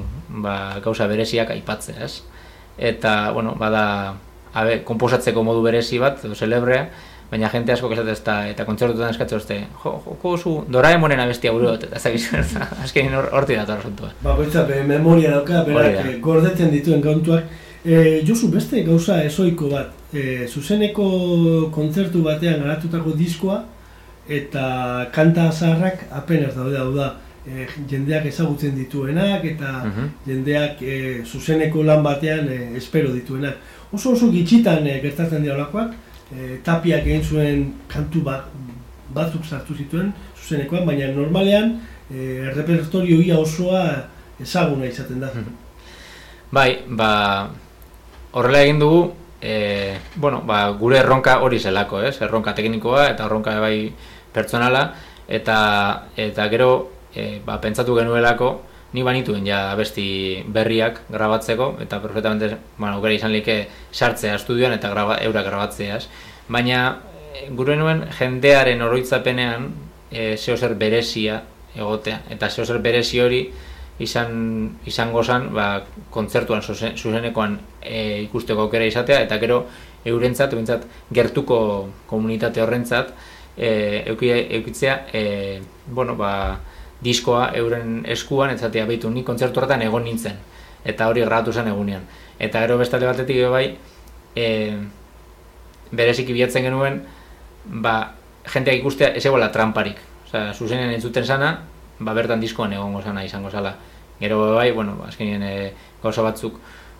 ba, gauza bereziak aipatzea, ez? Eta, bueno, bada, abe, komposatzeko modu berezi bat, edo celebrea, baina jente asko esate ez da, eta kontzertutan eskatze uste, jo, joko zu Doraemonen abestia gure dut, eta zagiz, azkenin horti da torra Ba, goitza, be, memoria dauka, berak, eh, gordetzen dituen kontuak. E, Josu, beste gauza esoiko bat, e, zuzeneko kontzertu batean garatutako diskoa, eta kanta zaharrak apenas daude, hau da, e, jendeak ezagutzen dituenak eta Mhm. jendeak e, zuzeneko lan batean e, espero dituenak. Oso oso gitxitan e, gertatzen dira olakoak, e, tapiak egin zuen kantu ba, batzuk sartu zituen zuzenekoan, baina normalean e, repertorio ia osoa ezaguna izaten da. Bai, ba, horrela egin dugu, e, bueno, ba, gure erronka hori zelako, ez? Erronka teknikoa eta erronka bai pertsonala, eta, eta gero e, ba, pentsatu genuelako, ni banituen ja abesti berriak grabatzeko, eta perfectamente, bueno, aukera izan like sartzea estudioan eta graba, eurak grabatzea? Baina, e, gure nuen jendearen oroitzapenean, e, zeo zer berezia egotea, eta zeo zer berezi hori, izan izango zen ba, kontzertuan zuzen- zuzenekoan e, ikusteko aukera izatea eta gero eurentzat behintzat gertuko komunitate horrentzat e, euki, eukitzea e, bueno, ba, diskoa euren eskuan etzatea behitu ni kontzertu horretan egon nintzen eta hori grabatu zen egunean eta gero bestalde batetik bai e, bereziki bilatzen genuen ba, jenteak ikustea ez egola tramparik Osea, zuzenean entzuten sana, ba, bertan diskoan egongo sana izango zala. Gero bai, bueno, azkenien e, gauza batzuk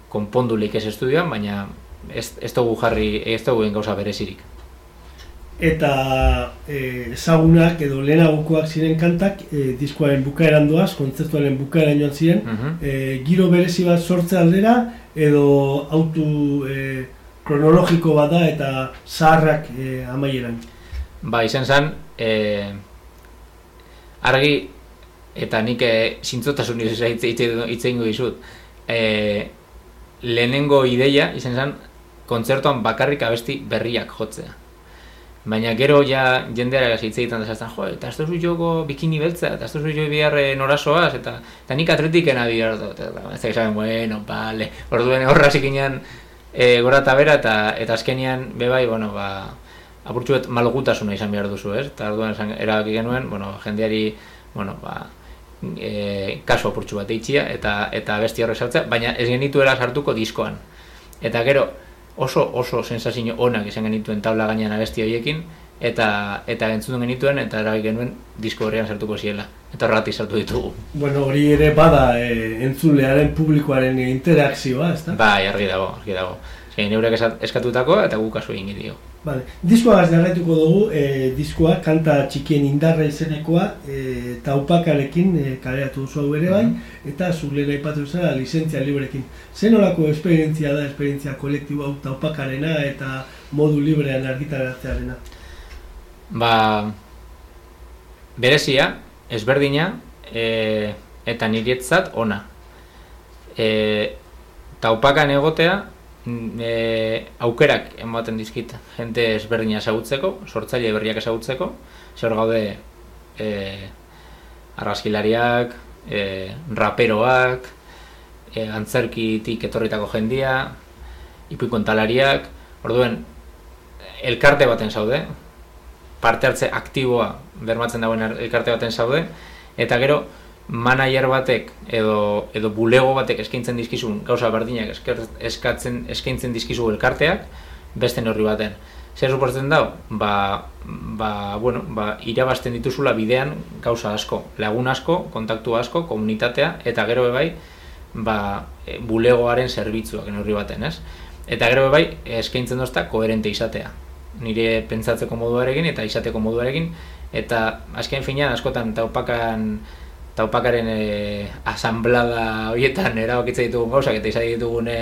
konpondulik ez estudioan, baina ez, ez dugu jarri, ez dugu gauza berezirik. Eta e, ezagunak edo lehenagokoak ziren kantak e, diskoaren bukaeran doaz, kontzertuaren bukaeran joan ziren, Mhm. e, giro berezi bat sortze aldera edo autu e, kronologiko bat da eta zaharrak e, amaieran. Ba, izan zen, e, argi, eta nik e, zintzotasun egingo dizut, e, lehenengo ideia izan zen, kontzertuan bakarrik abesti berriak jotzea. Baina gero ja jendeara hitz egiten da jo, eta ez duzu joko bikini beltza, eta ez duzu jo bihar norasoaz, eta, eta nik atletikena bihar dut, eta ez da bueno, bale, orduen horra zikinean e, gora eta bera, eta, eta azkenian, bebai, bueno, ba, apurtxu bet malgutasuna izan behar duzu, ez? Eta orduan esan erabaki genuen, bueno, jendeari, bueno, ba, e, kasu apurtxu bat eitxia, eta, eta besti horrek sartzea, baina ez genituela sartuko diskoan. Eta gero, oso oso sensazio onak izan genituen tabla gainean abesti horiekin, eta eta entzun genituen, eta erabaki genuen disko horrean sartuko ziela. Eta horregatik sartu ditugu. Bueno, hori ere bada e, entzulearen publikoaren interakzioa, ezta? Bai, argi dago, argi dago. Zein eurek eskatutako eta guk kasu egin dio. Vale. Diskoa jarraituko dugu, e, diskoa kanta txikien indarra izenekoa e, taupakarekin e, kaleratu duzu hau ere bai, eta zulera ipatu zara lizentzia librekin. Zen olako esperientzia da, esperientzia kolektibo hau taupakarena eta modu librean argitaratzearena? Ba, berezia, ezberdina, e, eta niretzat ona. E, taupakan egotea, e, aukerak ematen dizkit jente ezberdina ezagutzeko, sortzaile berriak ezagutzeko, zer gaude e, argazkilariak, e, raperoak, e, antzerkitik etorritako jendia, ipuikontalariak, orduen, elkarte baten zaude, parte hartze aktiboa bermatzen dagoen elkarte baten zaude, eta gero manager batek edo, edo bulego batek eskaintzen dizkizun gauza berdinak eskatzen eskaintzen dizkizu elkarteak beste neurri baten. Zer suposatzen dau? Ba, ba, bueno, ba, irabazten dituzula bidean gauza asko, lagun asko, kontaktu asko, komunitatea, eta gero bai, ba, e, bulegoaren zerbitzuak neurri baten, ez? Eta gero bai, eskaintzen dozta koherente izatea. Nire pentsatzeko moduarekin eta izateko moduarekin, eta azken finean askotan taupakan taupakaren e, asamblada horietan erabakitzen ditugun gauzak eta izan ditugun e,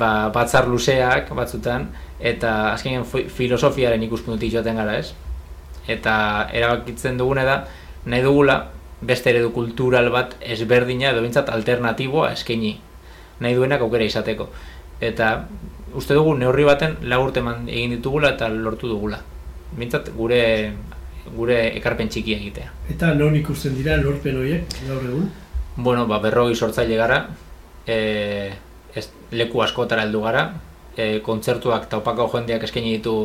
ba, batzar luzeak batzutan eta azkenean fi- filosofiaren ikuspuntutik joaten gara ez? Eta erabakitzen dugune da nahi dugula beste eredu kultural bat ezberdina edo bintzat alternatiboa eskaini nahi duenak aukera izateko. Eta uste dugu neurri baten lagurte eman egin ditugula eta lortu dugula. Bintzat gure gure ekarpen txikia egitea Eta non ikusten dira lorpen horiek gaur egun? Bueno, ba, berrogei sortzaile gara, e, ez, leku askotara heldu gara, e, kontzertuak taupako jendeak eskaini ditu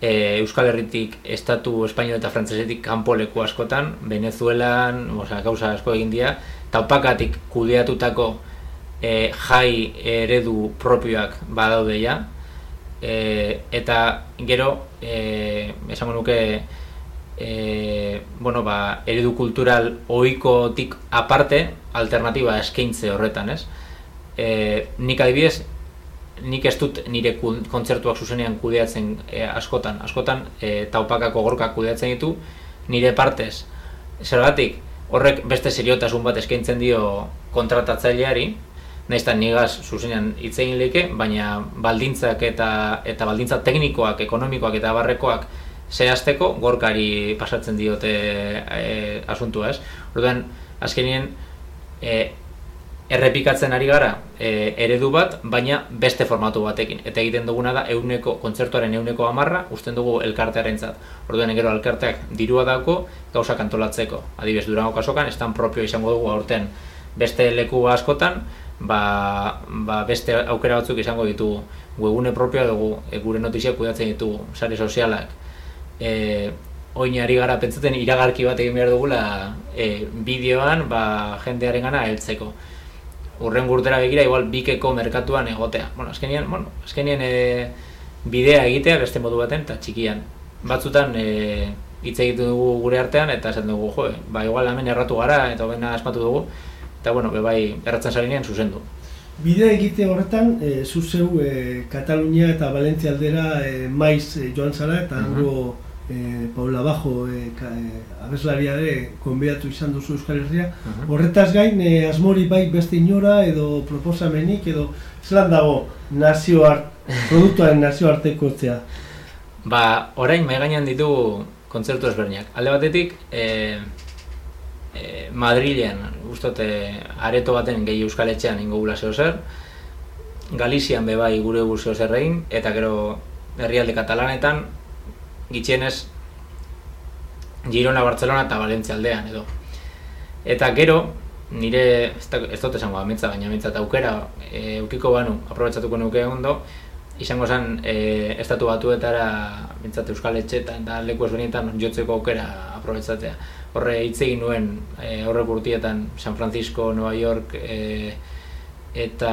e, Euskal Herritik, Estatu Espainol eta Frantsesetik kanpo leku askotan, Venezuelan, osea, gauza asko egin dira, taupakatik kudeatutako e, jai eredu propioak badaude ja, e, eta gero, e, esango nuke, e, bueno, ba, eredu kultural ohikotik aparte alternatiba eskaintze horretan, ez? E, nik adibidez, nik ez dut nire kontzertuak zuzenean kudeatzen e, askotan, askotan e, taupakako gorkak kudeatzen ditu, nire partez. Zergatik, horrek beste seriotasun bat eskaintzen dio kontratatzaileari, naizta nigaz zuzenean hitz egin leke, baina baldintzak eta eta baldintza teknikoak, ekonomikoak eta barrekoak zehazteko gorkari pasatzen diote e, asuntua, ez? Orduan, azkenien e, errepikatzen ari gara e, eredu bat, baina beste formatu batekin. Eta egiten duguna da euneko, kontzertuaren euneko amarra, usten dugu elkartearen zat. Orduan, gero elkarteak dirua dauko, gauzak antolatzeko. Adibes, durango kasokan, estan propio izango dugu aurten beste leku askotan, ba, ba beste aukera batzuk izango ditugu. Webune propioa dugu, e, gure notiziak kudatzen ditugu, sare sozialak, e, oinari gara pentsatzen iragarki bat egin behar dugula e, bideoan ba, jendearen gana heltzeko. Urren gurtera begira, igual bikeko merkatuan egotea. Bueno, azkenien, bueno, azkenien e, bidea egitea beste modu baten eta txikian. Batzutan e, hitz egiten dugu gure artean eta esan dugu, jo, ba, igual hemen erratu gara eta bena asmatu dugu. Eta bueno, bai, erratzen zarinean zuzendu. Bidea egite horretan, e, zuzeu e, Katalunia eta Valentzia aldera e, maiz e, joan zara eta uh e, Paula Bajo e, ka, e, abeslaria de konbiatu izan duzu Euskal Herria. Horretaz gain, e, asmori bai beste inora edo proposamenik edo zelan dago nazio art, produktuaren nazio arteko zea? Ba, orain mai gainean ditu kontzertu ezberdinak. Alde batetik, e, e, Madrilen, ustote, areto baten gehi Euskal Etxean ingo gula zeo zer, Galizian bebai gure guzio zerrein, eta gero herrialde katalanetan gitxienez Girona, Barcelona eta Valentzia aldean edo. Eta gero, nire, ez, da, ez dut esango ametza, baina ametza eta aukera, e, eukiko banu, aprobetsatuko nuke ondo, izango zen e, estatu batuetara, bintzat Euskal Etxetan eta leku ezbenietan jotzeko aukera aprobetsatzea. Horre hitz egin nuen, e, horre burtietan, San Francisco, Nueva York, e, eta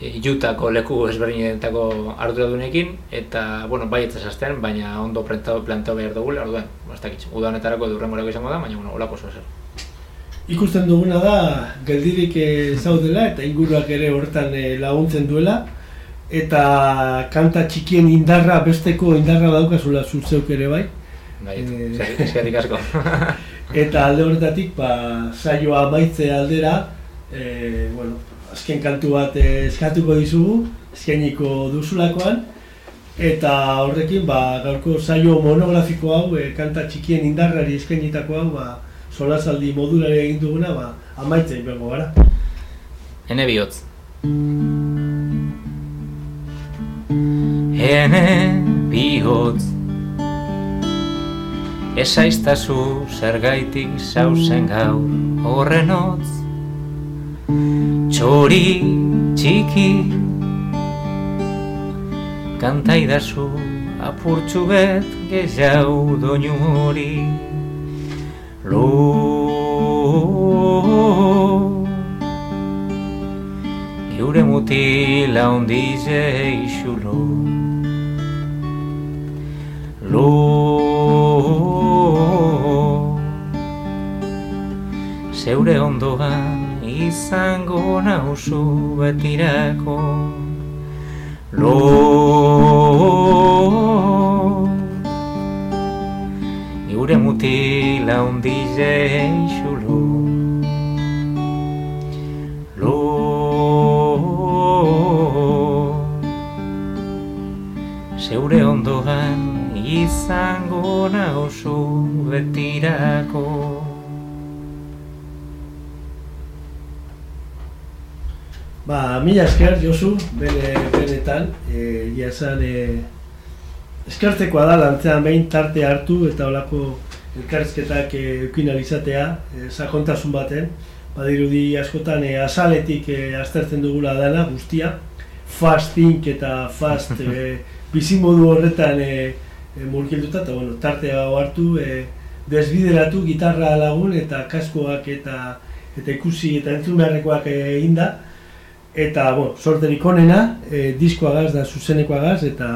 Jutako leku ezberdinetako arduradunekin eta bueno, bai ez esasten, baina ondo planteo planteo behar dugu, orduan, ez uda honetarako durrengorako izango da, baina bueno, holako oso zer. Ikusten duguna da geldirik zaudela eta inguruak ere hortan eh, laguntzen duela eta kanta txikien indarra besteko indarra daukazula zuzeuk ere bai. Bai, eh, eskerrik asko. eta alde horretatik, ba, saioa amaitze aldera, eh, bueno, azken kantu bat eh, eskatuko dizugu, eskainiko duzulakoan, eta horrekin ba, gaurko saio monografiko hau, e, kanta txikien indarrari eskainitako hau, ba, solazaldi modulari egin duguna, ba, amaitzen bengo gara. Hene bihotz. Hene bihotz Ezaiztazu zergaitik zauzen gaur horren hotz txori txiki Kanta idazu apurtxu bet gehiago doinu hori. Lo Giure mutila ondize isulo Lo Zeure ondoan izango nauzu betirako. Lo Gure mutila undize eixulo Lo Zeure ondoan izango nauzu betirako Ba, mila esker, Josu, bene, benetan, e, jasan, e, eskertzekoa da, lantzean behin tarte hartu eta olako elkarrizketak e, eukin alizatea, e, sakontasun baten, badirudi askotan e, azaletik e, aztertzen dugula dana, guztia, fast think eta fast e, bizimodu horretan e, e, murkilduta, eta bueno, tarte hau hartu, e, desbideratu gitarra lagun eta kaskoak eta eta ikusi eta entzun beharrekoak egin da, eta bo, sorterik onena, e, diskoagaz da zuzenekoagaz eta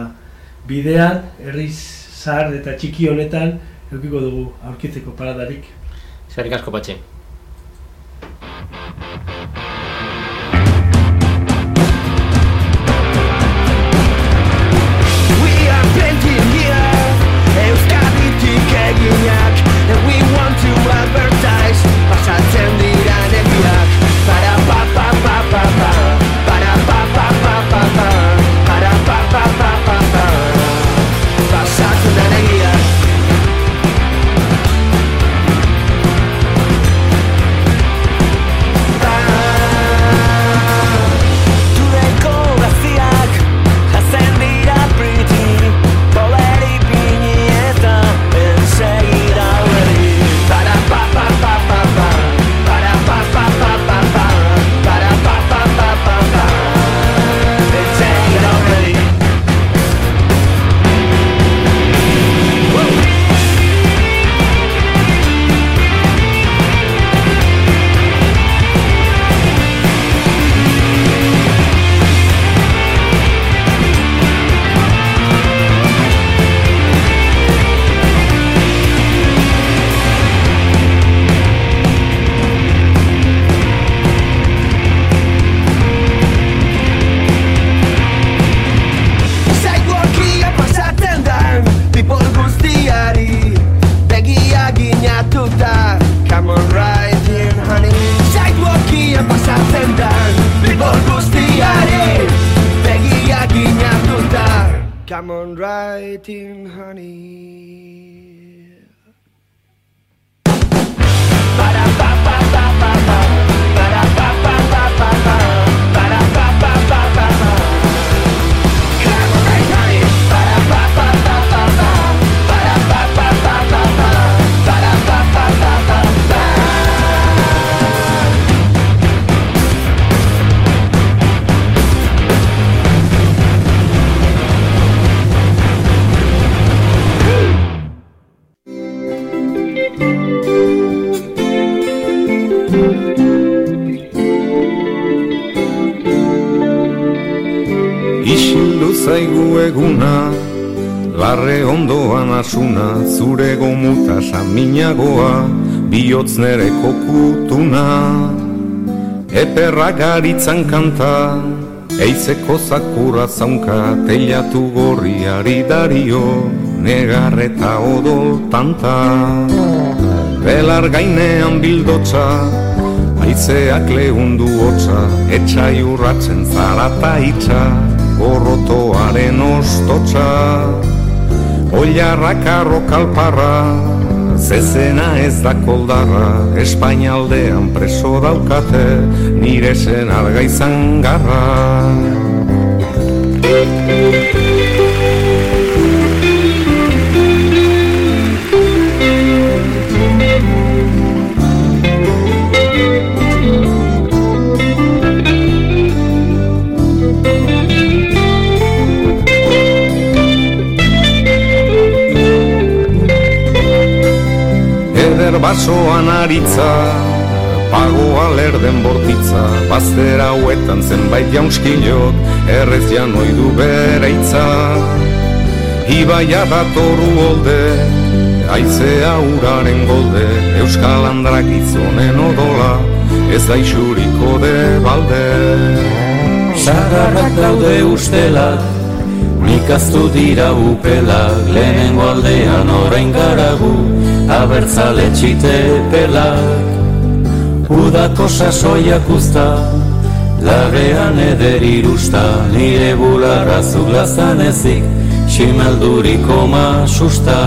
bidean herriz zahar eta txiki honetan eukiko dugu aurkitzeko paradarik. Zerik asko patxe. Ondoan asuna, zure gomuta saminagoa, bihotz nere kokutuna. Eperra garitzan kanta, eizeko zakura zaunka, teilatu gorriari dario, negarreta odol tanta. Belar gainean bildotza, Aizeak lehundu hotza, etxai urratzen zarata itxa, gorrotoaren ostotza. Oilarrak arrokalparra, zezena ez da koldarra, Espainaldean preso daukate, nire zen argaizan garra. Basoan aritza, pagoa lerden bortitza, baztera hauetan zenbait jaunskilok, errez janoi du bere itza. Ibaia datoru holde, aizea uraren golde, euskal handrak izonen odola, ez da isuriko de balde. Sagarrak daude ustelak, mikaztu dira upelak, lehenengo aldean orain garagu, abertzale txite pelak. Udako sasoiak usta, labean eder irusta, nire bularra zuglazan ezik, ximelduriko masusta.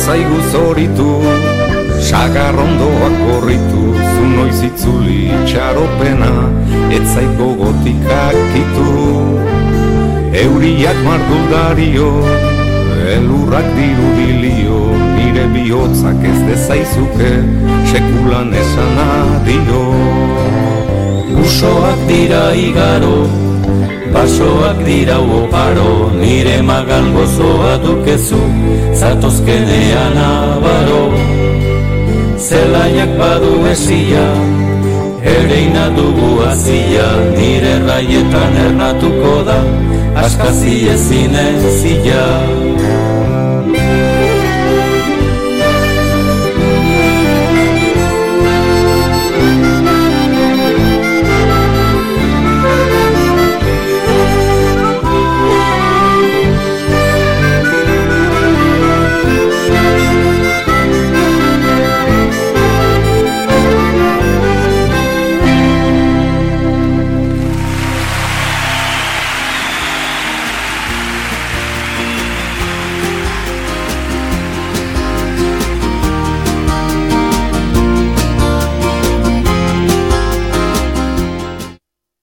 Zaigu zoritu, sagarrondoak gorritu, zu noiz itzuli txaropena, ez zaiko gotikak kitu. Euriak marduldario, elurrak dirudilio, nire bihotzak ez dezaizuke sekulan esan adio Usoak dira igaro, basoak dira oparo, nire magan gozoa dukezu, zatozkenean abaro. Zelaiak badu esia, ereina dugu azia, nire raietan ernatuko da, askazi ezin ezia.